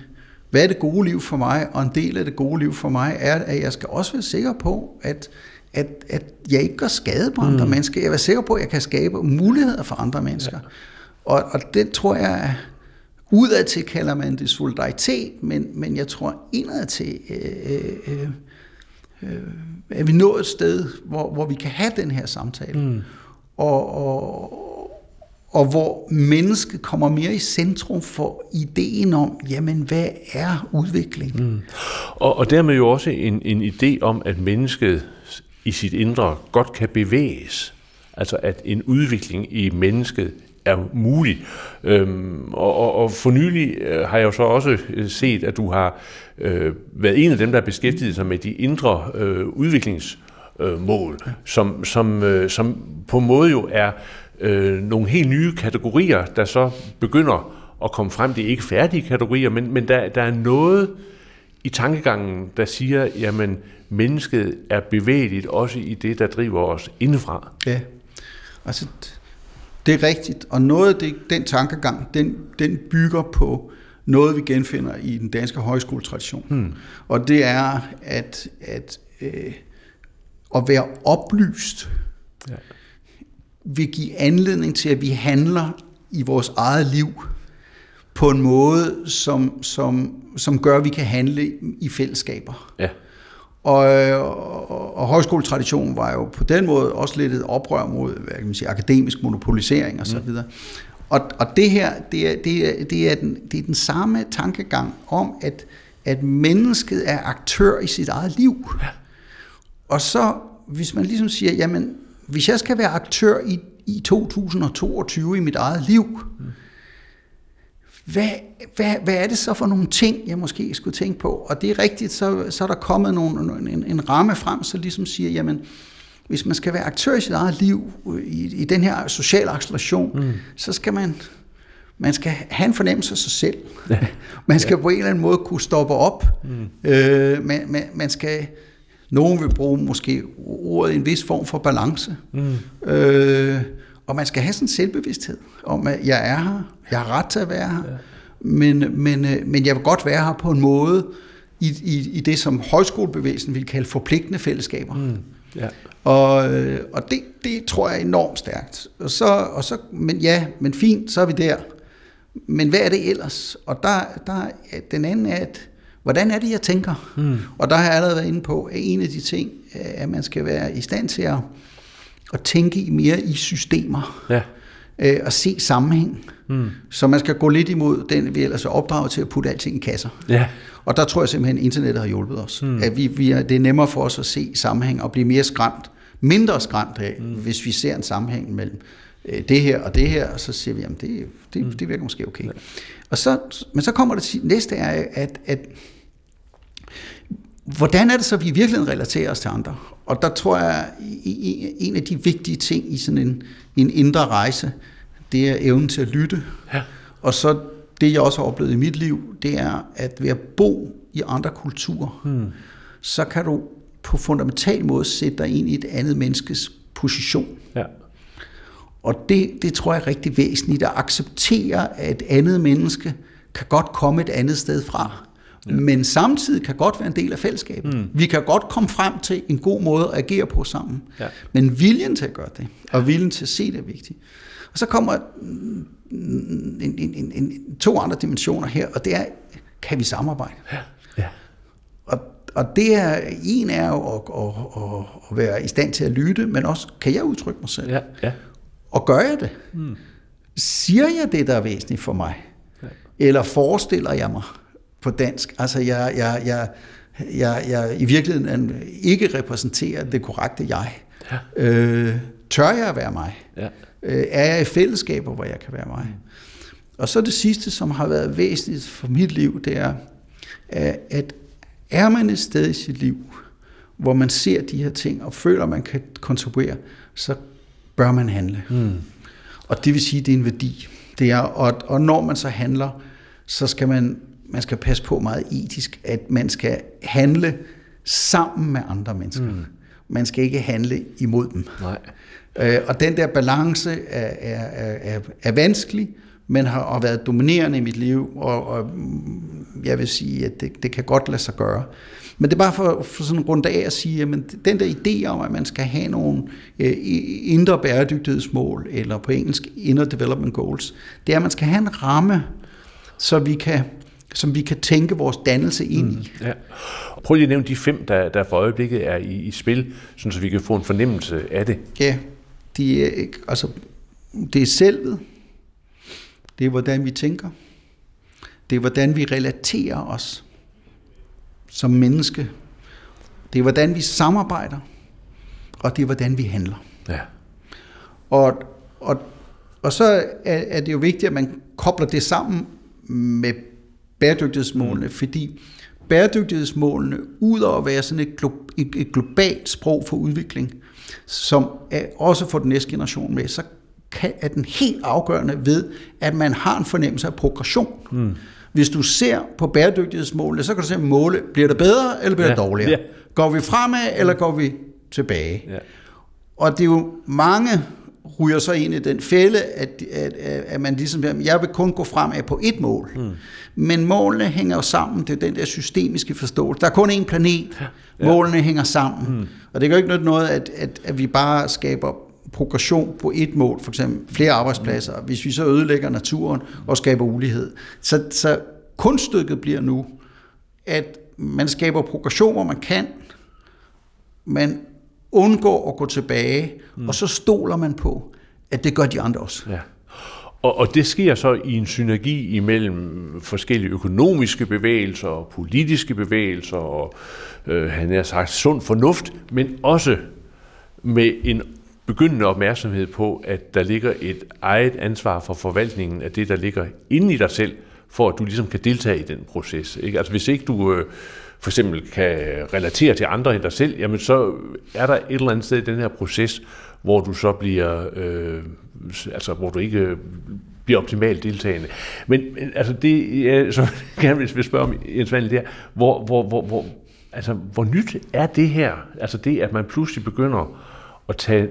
hvad er det gode liv for mig? Og en del af det gode liv for mig er, at jeg skal også være sikker på, at, at, at jeg ikke gør skade på andre mm. mennesker. Jeg er sikker på, at jeg kan skabe muligheder for andre mennesker. Ja. Og, og det tror jeg, udad til kalder man det solidaritet, men, men jeg tror indad til, øh, øh, øh, er vi nået et sted, hvor, hvor vi kan have den her samtale. Mm. Og, og, og hvor mennesket kommer mere i centrum for ideen om, jamen hvad er udvikling? Mm. Og, og dermed jo også en, en idé om, at mennesket i sit indre godt kan bevæges. Altså at en udvikling i mennesket er mulig. Øhm, og, og, og for nylig øh, har jeg jo så også øh, set, at du har øh, været en af dem, der har beskæftiget sig med de indre øh, udviklingsmål, som, som, øh, som på en måde jo er øh, nogle helt nye kategorier, der så begynder at komme frem. Det er ikke færdige kategorier, men, men der, der er noget i tankegangen, der siger, jamen mennesket er bevægeligt også i det, der driver os indefra. Ja, altså det er rigtigt, og noget af det, den tankegang, den, den bygger på noget, vi genfinder i den danske højskoletradition. Hmm. Og det er, at, at, øh, at være oplyst ja. vil give anledning til, at vi handler i vores eget liv på en måde, som, som, som gør, at vi kan handle i fællesskaber. Ja. Og, og, og højskoletraditionen var jo på den måde også lidt et oprør mod hvad kan man sige, akademisk monopolisering og så mm. videre. Og, og det her, det er, det, er, det, er den, det er den samme tankegang om, at, at mennesket er aktør i sit eget liv. Ja. Og så, hvis man ligesom siger, jamen, hvis jeg skal være aktør i, i 2022 i mit eget liv, mm hvad, hvad, hvad er det så for nogle ting, jeg måske skulle tænke på? Og det er rigtigt, så, så er der kommet nogle, en, en ramme frem, så ligesom siger, jamen, hvis man skal være aktør i sit eget liv, i, i den her sociale acceleration, mm. så skal man, man skal have en fornemmelse af sig selv. man skal ja. på en eller anden måde kunne stoppe op. Mm. Øh, man, man, man skal, nogen vil bruge måske ordet en vis form for balance. Mm. Øh, og man skal have sådan en selvbevidsthed om, at jeg er her, jeg har ret til at være her, ja. men, men, øh, men jeg vil godt være her på en måde, i, i, i det, som højskolebevægelsen vil kalde forpligtende fællesskaber. Mm. Ja. Og, øh, og det, det tror jeg er enormt stærkt. Og så, og så, men ja, men fint, så er vi der. Men hvad er det ellers? Og der, der, den anden er, at hvordan er det, jeg tænker? Mm. Og der har jeg allerede været inde på, at en af de ting, at man skal være i stand til at at tænke mere i systemer. Ja. Øh, og se sammenhæng. Mm. Så man skal gå lidt imod den, vi ellers er opdraget til at putte alting i kasser. Ja. Og der tror jeg simpelthen, at internettet har hjulpet os. Mm. At vi, vi er, det er nemmere for os at se sammenhæng og blive mere skræmt, mindre skræmt af, mm. hvis vi ser en sammenhæng mellem øh, det her og det her, og så siger vi, at det, det, mm. det virker måske okay. Ja. Og så, men så kommer det næste er, at, at hvordan er det så, at vi i virkeligheden relaterer os til andre? Og der tror jeg, en af de vigtige ting i sådan en, en indre rejse, det er evnen til at lytte. Ja. Og så det, jeg også har oplevet i mit liv, det er, at ved at bo i andre kulturer, hmm. så kan du på fundamental måde sætte dig ind i et andet menneskes position. Ja. Og det, det tror jeg er rigtig væsentligt, at acceptere, at et andet menneske kan godt komme et andet sted fra ja. men samtidig kan godt være en del af fællesskabet. Mm. Vi kan godt komme frem til en god måde at agere på sammen. Ja. Men viljen til at gøre det, og viljen til at se det er vigtigt. Og så kommer en, en, en, en, to andre dimensioner her, og det er, kan vi samarbejde? Ja. Ja. Og, og det er, en er jo at, at, at, at være i stand til at lytte, men også, kan jeg udtrykke mig selv? Ja. Ja. Og gør jeg det? Mm. Siger jeg det, der er væsentligt for mig? Ja. Eller forestiller jeg mig? På dansk. Altså, jeg, jeg, jeg, jeg, jeg i virkeligheden ikke repræsenterer det korrekte jeg. Ja. Øh, tør jeg at være mig? Ja. Øh, er jeg i fællesskaber, hvor jeg kan være mig? Og så det sidste, som har været væsentligt for mit liv, det er, at er man et sted i sit liv, hvor man ser de her ting og føler, at man kan kontribuere, så bør man handle. Mm. Og det vil sige, at det er en værdi. Det er, og, og når man så handler, så skal man man skal passe på meget etisk, at man skal handle sammen med andre mennesker. Mm. Man skal ikke handle imod dem. Nej. Øh, og den der balance er, er, er, er vanskelig, men har, har været dominerende i mit liv, og, og jeg vil sige, at det, det kan godt lade sig gøre. Men det er bare for, for sådan rundt af at sige, at den der idé om, at man skal have nogle øh, indre bæredygtighedsmål, eller på engelsk inner development goals, det er, at man skal have en ramme, så vi kan som vi kan tænke vores dannelse ind i. Mm, ja. Prøv lige at nævne de fem, der, der for øjeblikket er i, i spil, sådan så vi kan få en fornemmelse af det. Ja, de er, altså, det er selvet, det er hvordan vi tænker, det er hvordan vi relaterer os som menneske, det er hvordan vi samarbejder, og det er hvordan vi handler. Ja. Og, og Og så er, er det jo vigtigt, at man kobler det sammen med bæredygtighedsmålene, mm. fordi bæredygtighedsmålene, ud over at være sådan et, glo- et, et globalt sprog for udvikling, som er også for den næste generation med, så kan, er den helt afgørende ved, at man har en fornemmelse af progression. Mm. Hvis du ser på bæredygtighedsmålene, så kan du se, måle, bliver det bedre, eller bliver det dårligere? Ja. Går vi fremad, eller går vi tilbage? Ja. Og det er jo mange ryger så ind i den fælde, at, at, at man ligesom, jeg vil kun gå fremad på et mål. Mm. Men målene hænger jo sammen, det er den der systemiske forståelse. Der er kun én planet, ja. målene hænger sammen. Mm. Og det jo ikke noget, at, at, at vi bare skaber progression på et mål, for eksempel flere arbejdspladser, mm. hvis vi så ødelægger naturen og skaber ulighed. Så, så kunststykket bliver nu, at man skaber progression, hvor man kan, man undgår at gå tilbage, mm. og så stoler man på, at det gør de andre også. Ja. Og, og det sker så i en synergi imellem forskellige økonomiske bevægelser og politiske bevægelser og øh, han har sagt sund fornuft, men også med en begyndende opmærksomhed på, at der ligger et eget ansvar for forvaltningen af det, der ligger inde i dig selv, for at du ligesom kan deltage i den proces. Ikke? Altså hvis ikke du øh, for eksempel kan relatere til andre end dig selv, jamen så er der et eller andet sted i den her proces, hvor du så bliver, øh, altså hvor du ikke bliver optimalt deltagende. Men altså det, jeg så gerne vil spørge om, Jens Vandel, det er, hvor, hvor, hvor, hvor, altså, hvor nyt er det her? Altså det, at man pludselig begynder at tage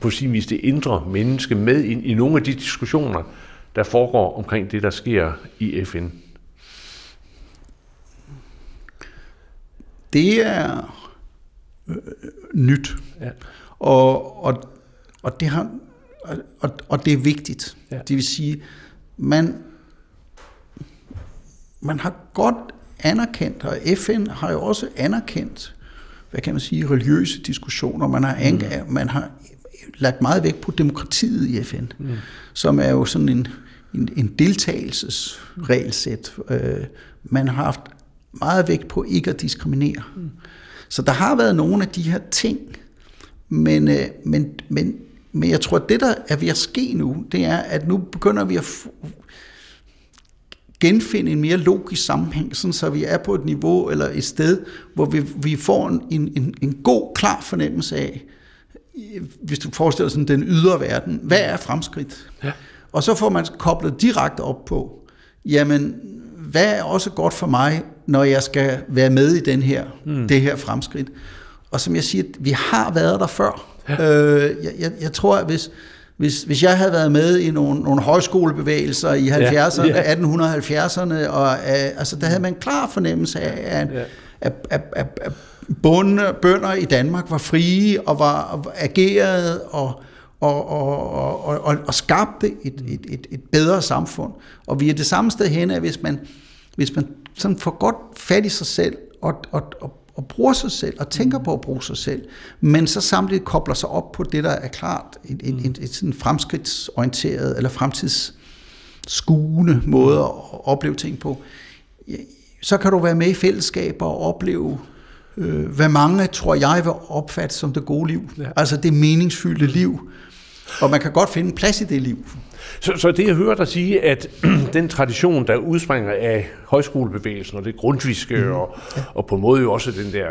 på sin vis det indre menneske med ind i nogle af de diskussioner, der foregår omkring det, der sker i FN. Det er øh, nyt. Ja. Og, og, og, det har, og, og det er vigtigt. Ja. Det vil sige, man, man har godt anerkendt, og FN har jo også anerkendt, hvad kan man sige, religiøse diskussioner. Man har, mm. man har lagt meget vægt på demokratiet i FN, mm. som er jo sådan en, en, en deltagelsesregelsæt. Øh, man har haft meget vægt på ikke at diskriminere. Mm. Så der har været nogle af de her ting, men, øh, men, men, men jeg tror, at det, der er ved at ske nu, det er, at nu begynder vi at genfinde en mere logisk sammenhæng, sådan så vi er på et niveau eller et sted, hvor vi, vi får en, en, en god, klar fornemmelse af, hvis du forestiller sådan den ydre verden, hvad er fremskridt? Ja. Og så får man koblet direkte op på, jamen, hvad er også godt for mig, når jeg skal være med i den her, mm. det her fremskridt? Og som jeg siger, vi har været der før. Ja. Øh, jeg, jeg, jeg tror, at hvis, hvis, hvis jeg havde været med i nogle, nogle højskolebevægelser i 70'erne, ja, ja. 1870'erne, og øh, altså, der havde man en klar fornemmelse af, at, ja. at, at, at, at bonde, bønder i Danmark var frie og var og agerede og, og, og, og, og, og skabte et, et, et, et bedre samfund. Og vi er det samme sted hen, at hvis man, hvis man sådan får godt fat i sig selv og, og, og, og bruger sig selv, og tænker på at bruge sig selv, men så samtidig kobler sig op på det, der er klart et, et, et, et sådan fremskridtsorienteret eller fremtidsskuende måde at opleve ting på, så kan du være med i fællesskaber og opleve, øh, hvad mange, tror jeg, vil opfatte som det gode liv. Ja. Altså det meningsfyldte liv. Og man kan godt finde plads i det liv. Så, så det jeg hører dig sige, at den tradition, der udspringer af højskolebevægelsen og det grundviske, mm. og, og på en måde jo også den der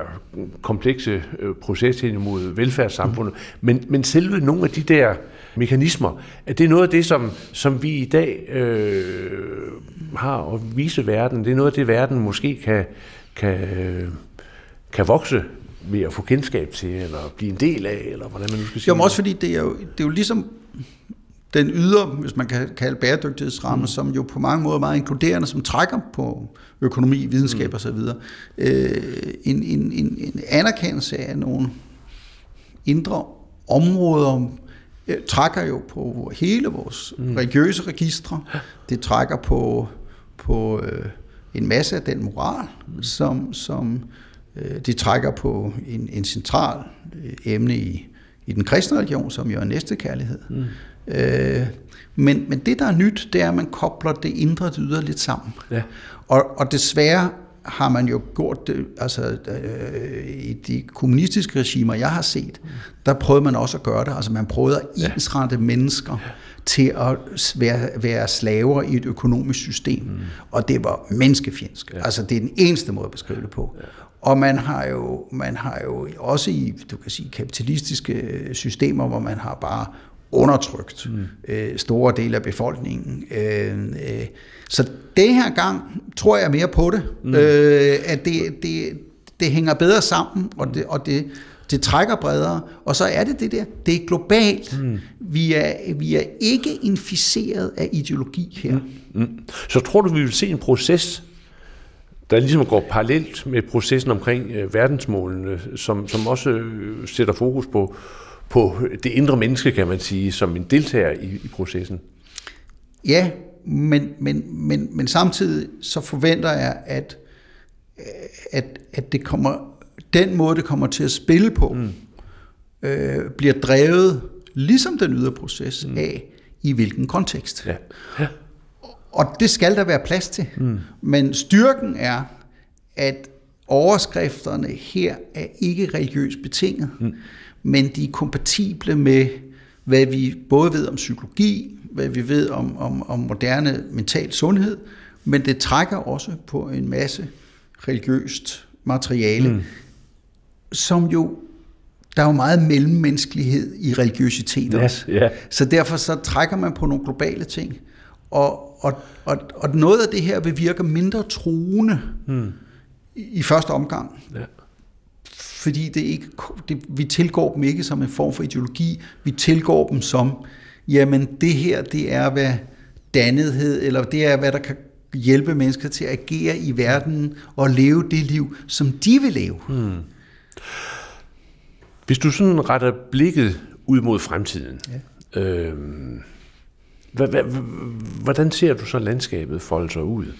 komplekse øh, proces hen imod velfærdssamfundet, mm. men, men selve nogle af de der mekanismer, at det er noget af det, som, som vi i dag øh, har at vise verden. Det er noget af det, verden måske kan, kan, kan vokse ved at få kendskab til, eller blive en del af, eller hvordan man nu skal sige Jo, også fordi det er jo, det er jo ligesom den ydre, hvis man kan kalde bæredygtighedsramme, mm. som jo på mange måder er meget inkluderende, som trækker på økonomi, videnskab mm. osv. Øh, en, en, en, en anerkendelse af nogle indre områder, øh, trækker jo på hele vores mm. religiøse registre. Det trækker på, på øh, en masse af den moral, mm. som, som det trækker på en, en central øh, emne i, i den kristne religion, som jo er næstekærlighed. Mm. Øh, men, men det, der er nyt, det er, at man kobler det indre og det ydre lidt sammen. Ja. Og, og desværre har man jo gjort det, altså øh, i de kommunistiske regimer, jeg har set, der prøvede man også at gøre det. Altså man prøvede at ensrette ja. mennesker til at være, være slaver i et økonomisk system. Mm. Og det var menneskefjendsk. Ja. Altså, det er den eneste måde at beskrive det på. Ja. Og man har jo, man har jo også i, du kan sige, kapitalistiske systemer, hvor man har bare undertrykt mm. øh, store dele af befolkningen. Øh, øh, så det her gang tror jeg mere på det, mm. øh, at det, det, det hænger bedre sammen, og det, og det, det trækker bredere, og så er det det der, det er globalt. Mm. Vi, er, vi er ikke inficeret af ideologi her. Mm. Mm. Så tror du, vi vil se en proces, der ligesom går parallelt med processen omkring øh, verdensmålene, som, som også øh, sætter fokus på, på det indre menneske, kan man sige, som en deltager i, i processen? Ja, men, men, men, men samtidig så forventer jeg, at, at, at det kommer, den måde, det kommer til at spille på, mm. øh, bliver drevet, ligesom den ydre proces, mm. af i hvilken kontekst. Ja. Ja. Og det skal der være plads til. Mm. Men styrken er, at overskrifterne her er ikke religiøst betinget, mm. men de er kompatible med, hvad vi både ved om psykologi, hvad vi ved om, om, om moderne mental sundhed, men det trækker også på en masse religiøst materiale, mm. som jo der er jo meget mellemmenneskelighed i religiøsitet også. Ja, ja. Så derfor så trækker man på nogle globale ting. Og, og, og, og noget af det her vil virke mindre truende mm. i, i første omgang. Ja. Fordi det ikke, det, vi tilgår dem ikke som en form for ideologi, vi tilgår dem som, jamen det her, det er hvad dannethed, eller det er, hvad der kan hjælpe mennesker til at agere i verden og leve det liv, som de vil leve. Hmm. Hvis du sådan retter blikket ud mod fremtiden, ja. øh, hvordan ser du så landskabet folde sig ud?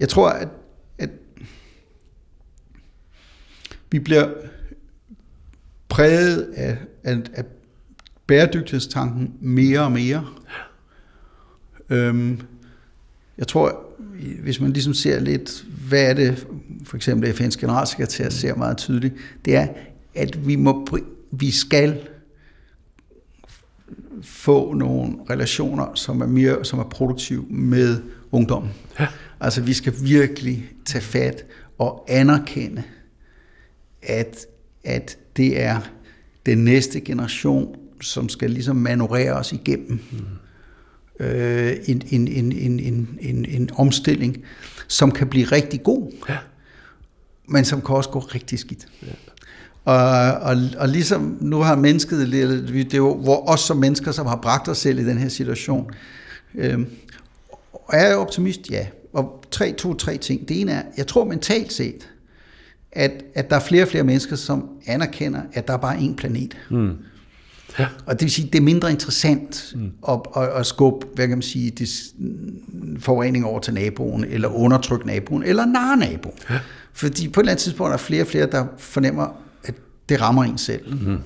Jeg tror, at, at vi bliver præget af, af, af bæredygtighedstanken mere og mere. Øhm, jeg tror, hvis man ligesom ser lidt, hvad er det, for eksempel FN's generalsekretær ser meget tydeligt, det er, at vi, må, vi skal få nogle relationer, som er mere som er produktive med ungdommen. Ja. Altså vi skal virkelig tage fat og anerkende, at, at det er den næste generation, som skal ligesom manøvrere os igennem mm. øh, en, en, en, en, en, en, en omstilling, som kan blive rigtig god, ja. men som kan også gå rigtig skidt. Ja. Og, og, og ligesom nu har mennesket, det er jo hvor os som mennesker, som har bragt os selv i den her situation. Øh, og er jeg optimist? Ja. Og tre, to, tre ting. Det ene er, jeg tror mentalt set, at, at der er flere og flere mennesker, som anerkender, at der er bare én planet. Mm. Ja. Og det vil sige, det er mindre interessant mm. at, at, at skubbe, hvad kan man sige, det, forurening over til naboen, eller undertrykke naboen, eller narre naboen. Ja. Fordi på et eller andet tidspunkt er der flere og flere, der fornemmer, det rammer en selv. Mm.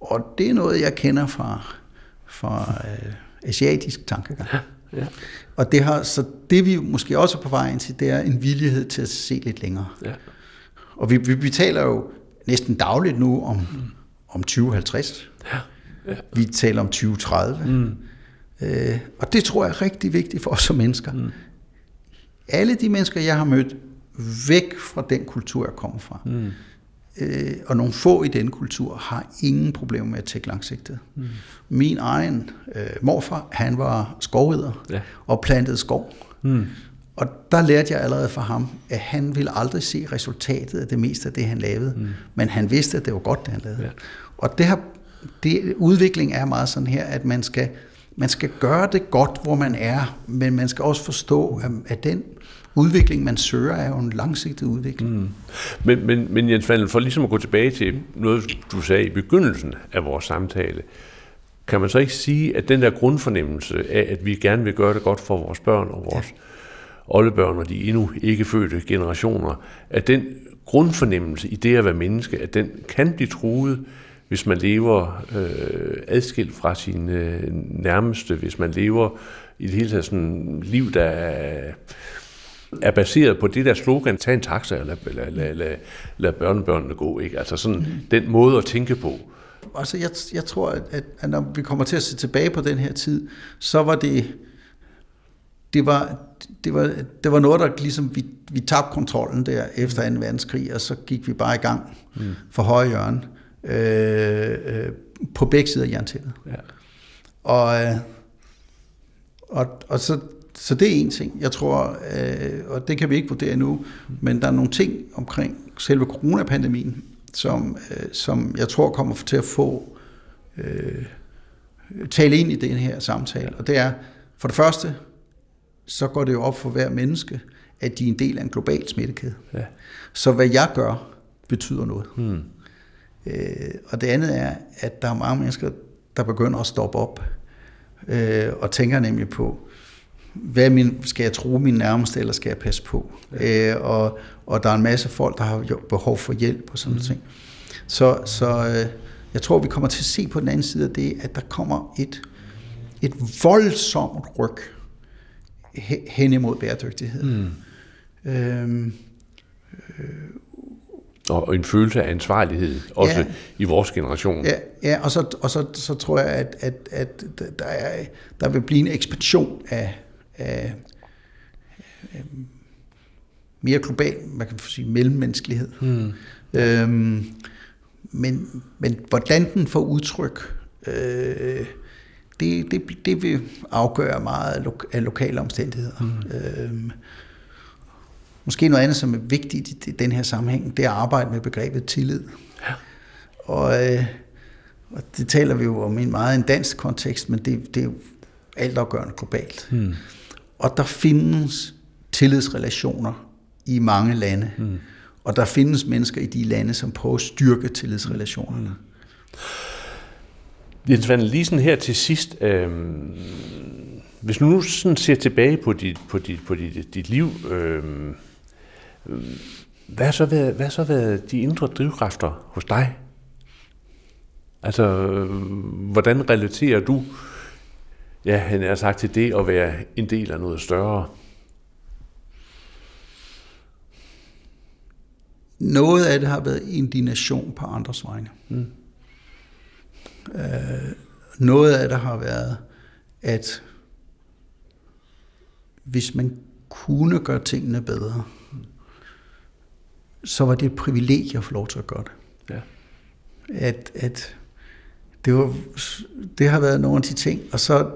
Og det er noget, jeg kender fra, fra øh, asiatisk tankegang. Ja. Ja. Og det har, så det vi måske også er på vej ind til, det er en villighed til at se lidt længere. Ja. Og vi, vi, vi taler jo næsten dagligt nu om, mm. om 2050. Ja. Ja. Vi taler om 2030. Mm. Øh, og det tror jeg er rigtig vigtigt for os som mennesker. Mm. Alle de mennesker, jeg har mødt, væk fra den kultur, jeg kommer fra, mm øh, og nogle få i den kultur har ingen problemer med at tænke langsigtet. Mm. Min egen øh, morfar, han var skovrider ja. og plantede skov. Mm. Og der lærte jeg allerede fra ham, at han ville aldrig se resultatet af det meste af det, han lavede. Mm. Men han vidste, at det var godt, det han lavede. Ja. Og det her, det, udvikling er meget sådan her, at man skal, man skal gøre det godt, hvor man er, men man skal også forstå, at, at den udvikling, man søger, er jo en langsigtet udvikling. Mm. Men, men, men Jens Vandel, for ligesom at gå tilbage til noget, du sagde i begyndelsen af vores samtale, kan man så ikke sige, at den der grundfornemmelse af, at vi gerne vil gøre det godt for vores børn og vores ja. oldebørn og de endnu ikke fødte generationer, at den grundfornemmelse i det at være menneske, at den kan blive truet, hvis man lever øh, adskilt fra sine øh, nærmeste, hvis man lever i det hele taget sådan liv, der er er baseret på det der slogan, tag en taxa og lad, lad, lad, lad, lad børnebørnene gå. Ikke? Altså sådan mm. den måde at tænke på. altså jeg, jeg tror, at, at, når vi kommer til at se tilbage på den her tid, så var det, det var, det var, det var noget, der ligesom, vi, vi tabte kontrollen der efter 2. verdenskrig, og så gik vi bare i gang mm. for højre hjørne øh, øh, på begge sider af jerntæppet. Ja. Og, øh, og, og så, så det er en ting, jeg tror, øh, og det kan vi ikke vurdere nu, men der er nogle ting omkring selve coronapandemien, som, øh, som jeg tror kommer til at få øh, tale ind i den her samtale. Og det er, for det første, så går det jo op for hver menneske, at de er en del af en global smittekæde. Ja. Så hvad jeg gør, betyder noget. Hmm. Øh, og det andet er, at der er mange mennesker, der begynder at stoppe op, øh, og tænker nemlig på, hvad min, skal jeg tro min nærmeste, eller skal jeg passe på? Ja. Øh, og, og der er en masse folk, der har behov for hjælp og sådan mm. ting. Så, så øh, jeg tror, vi kommer til at se på den anden side af det, at der kommer et, et voldsomt ryg hen imod bæredygtighed. Mm. Øhm, øh, og en følelse af ansvarlighed, også ja, i vores generation. Ja, ja og, så, og så, så tror jeg, at, at, at der, er, der vil blive en ekspansion af, af, af mere global, man kan sige, mellemmenneskelighed. Hmm. Øhm, men, men hvordan den får udtryk, øh, det, det, det vil afgøre meget af, lo, af lokale omstændigheder. Hmm. Øhm, måske noget andet, som er vigtigt i den her sammenhæng, det er at arbejde med begrebet tillid. Ja. Og, øh, og det taler vi jo om i en meget en dansk kontekst, men det, det er jo altafgørende globalt. Hmm. Og der findes tillidsrelationer i mange lande. Mm. Og der findes mennesker i de lande, som prøver at styrke tillidsrelationerne. Mm. Jens Van Liesen her til sidst. Øh, hvis du nu sådan ser tilbage på dit, på dit, på dit, dit liv, øh, hvad, har så været, hvad har så været de indre drivkræfter hos dig? Altså, øh, hvordan relaterer du ja, han er sagt til det at være en del af noget større? Noget af det har været indignation på andres vegne. Mm. Øh, noget af det har været, at hvis man kunne gøre tingene bedre, så var det et privilegie at få lov til at gøre det. Ja. At, at det, var, det har været nogle af de ting. Og så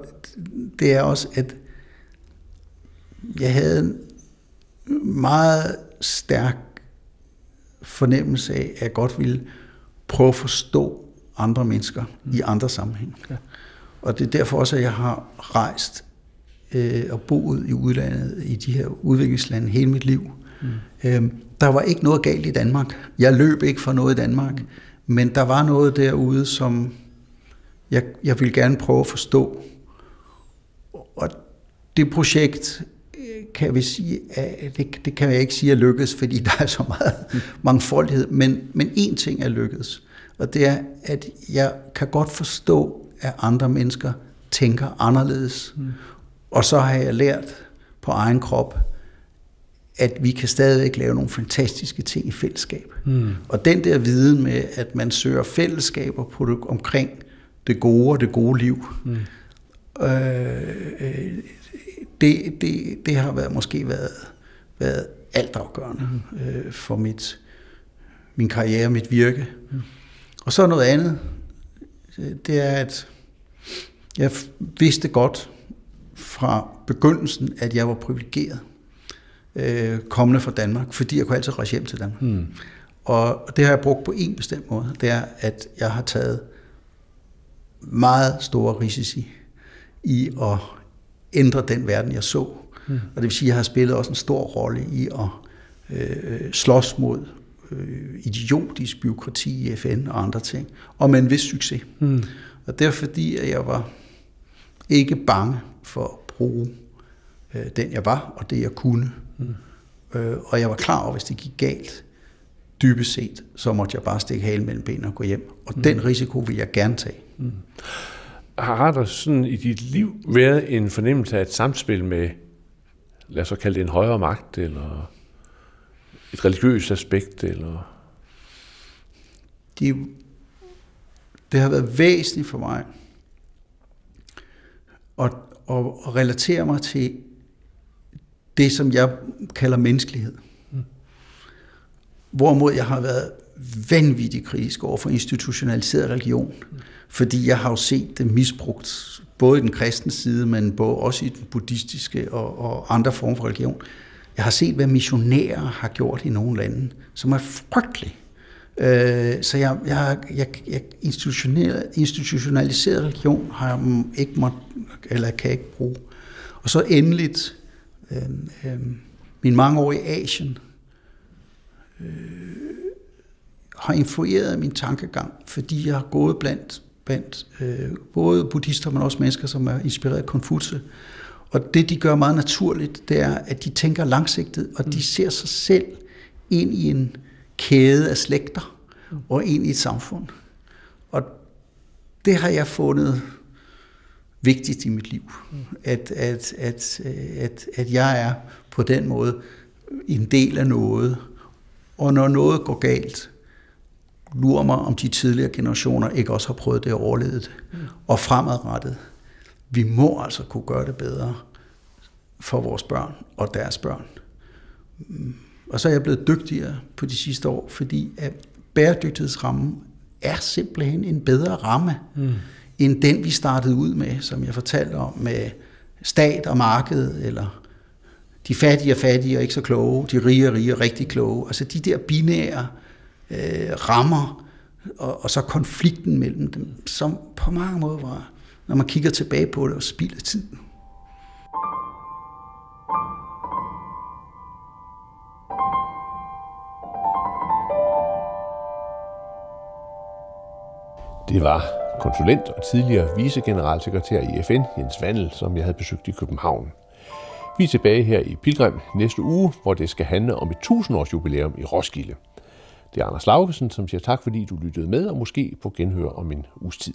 det er også, at jeg havde en meget stærk fornemmelse af, at jeg godt ville prøve at forstå andre mennesker mm. i andre sammenhæng. Ja. Og det er derfor også, at jeg har rejst øh, og boet i udlandet, i de her udviklingslande hele mit liv. Mm. Øhm, der var ikke noget galt i Danmark. Jeg løb ikke for noget i Danmark. Mm. Men der var noget derude, som jeg, jeg ville gerne prøve at forstå. Og det projekt kan vi sige, at det, det kan jeg ikke sige er lykkedes, fordi der er så meget mangfoldighed, men, men én ting er lykkedes, og det er, at jeg kan godt forstå, at andre mennesker tænker anderledes. Mm. Og så har jeg lært på egen krop, at vi kan stadigvæk lave nogle fantastiske ting i fællesskab. Mm. Og den der viden med, at man søger fællesskaber på det, omkring det gode og det gode liv, mm. øh, det, det, det har været, måske været, været altafgørende mm. øh, for mit, min karriere, mit virke. Mm. Og så noget andet, det er, at jeg vidste godt fra begyndelsen, at jeg var privilegeret øh, kommende fra Danmark, fordi jeg kunne altid rejse hjem til Danmark. Mm. Og det har jeg brugt på en bestemt måde. Det er, at jeg har taget meget store risici i at ændre den verden, jeg så. Mm. Og det vil sige, at jeg har spillet også en stor rolle i at øh, slås mod øh, idiotisk byråkrati i FN og andre ting, og med en vis succes. Mm. Og det er fordi, at jeg var ikke bange for at bruge øh, den, jeg var, og det, jeg kunne. Mm. Øh, og jeg var klar over, hvis det gik galt, dybest set, så måtte jeg bare stikke halen mellem benene og gå hjem. Og mm. den risiko vil jeg gerne tage. Mm. Har der sådan i dit liv været en fornemmelse af et samspil med, lad os så kalde det en højere magt, eller et religiøst aspekt, eller? Det, det har været væsentligt for mig at, at, at relatere mig til det, som jeg kalder menneskelighed. Mm. Hvorimod jeg har været vanvittigt kritisk over for institutionaliseret religion, mm fordi jeg har jo set det misbrugt, både i den kristne side, men både også i den buddhistiske og, og andre former for religion. Jeg har set, hvad missionærer har gjort i nogle lande, som er frygtelige. Øh, så jeg, jeg, jeg, jeg institutionaliseret religion har jeg ikke må, eller kan ikke bruge. Og så endeligt øh, øh, min mange år i Asien øh, har influeret min tankegang, fordi jeg har gået blandt, blandt øh, både buddhister, men også mennesker, som er inspireret af Konfutse. Og det, de gør meget naturligt, det er, at de tænker langsigtet, og de ser sig selv ind i en kæde af slægter og ind i et samfund. Og det har jeg fundet vigtigt i mit liv. At, at, at, at, at jeg er på den måde en del af noget. Og når noget går galt, lurer mig, om de tidligere generationer ikke også har prøvet det og overlevet det. Og fremadrettet. Vi må altså kunne gøre det bedre for vores børn og deres børn. Og så er jeg blevet dygtigere på de sidste år, fordi at bæredygtighedsrammen er simpelthen en bedre ramme, mm. end den vi startede ud med, som jeg fortalte om, med stat og marked, eller de fattige og fattige og ikke så kloge, de rige og rige og rigtig kloge. Altså de der binære øh, rammer, og, og så konflikten mellem dem, som på mange måder var, når man kigger tilbage på det, og spilder tid. Det var konsulent og tidligere vicegeneralsekretær i FN, Jens Vandel, som jeg havde besøgt i København. Vi er tilbage her i Pilgrim næste uge, hvor det skal handle om et 1000-års jubilæum i Roskilde. Det er Anders Laugesen, som siger tak, fordi du lyttede med, og måske på genhør om en uges tid.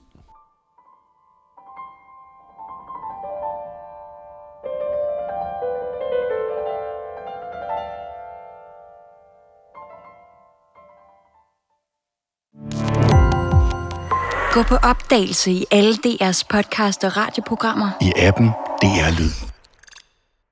Gå på opdagelse i alle DR's podcast og radioprogrammer. I appen DR Lyd.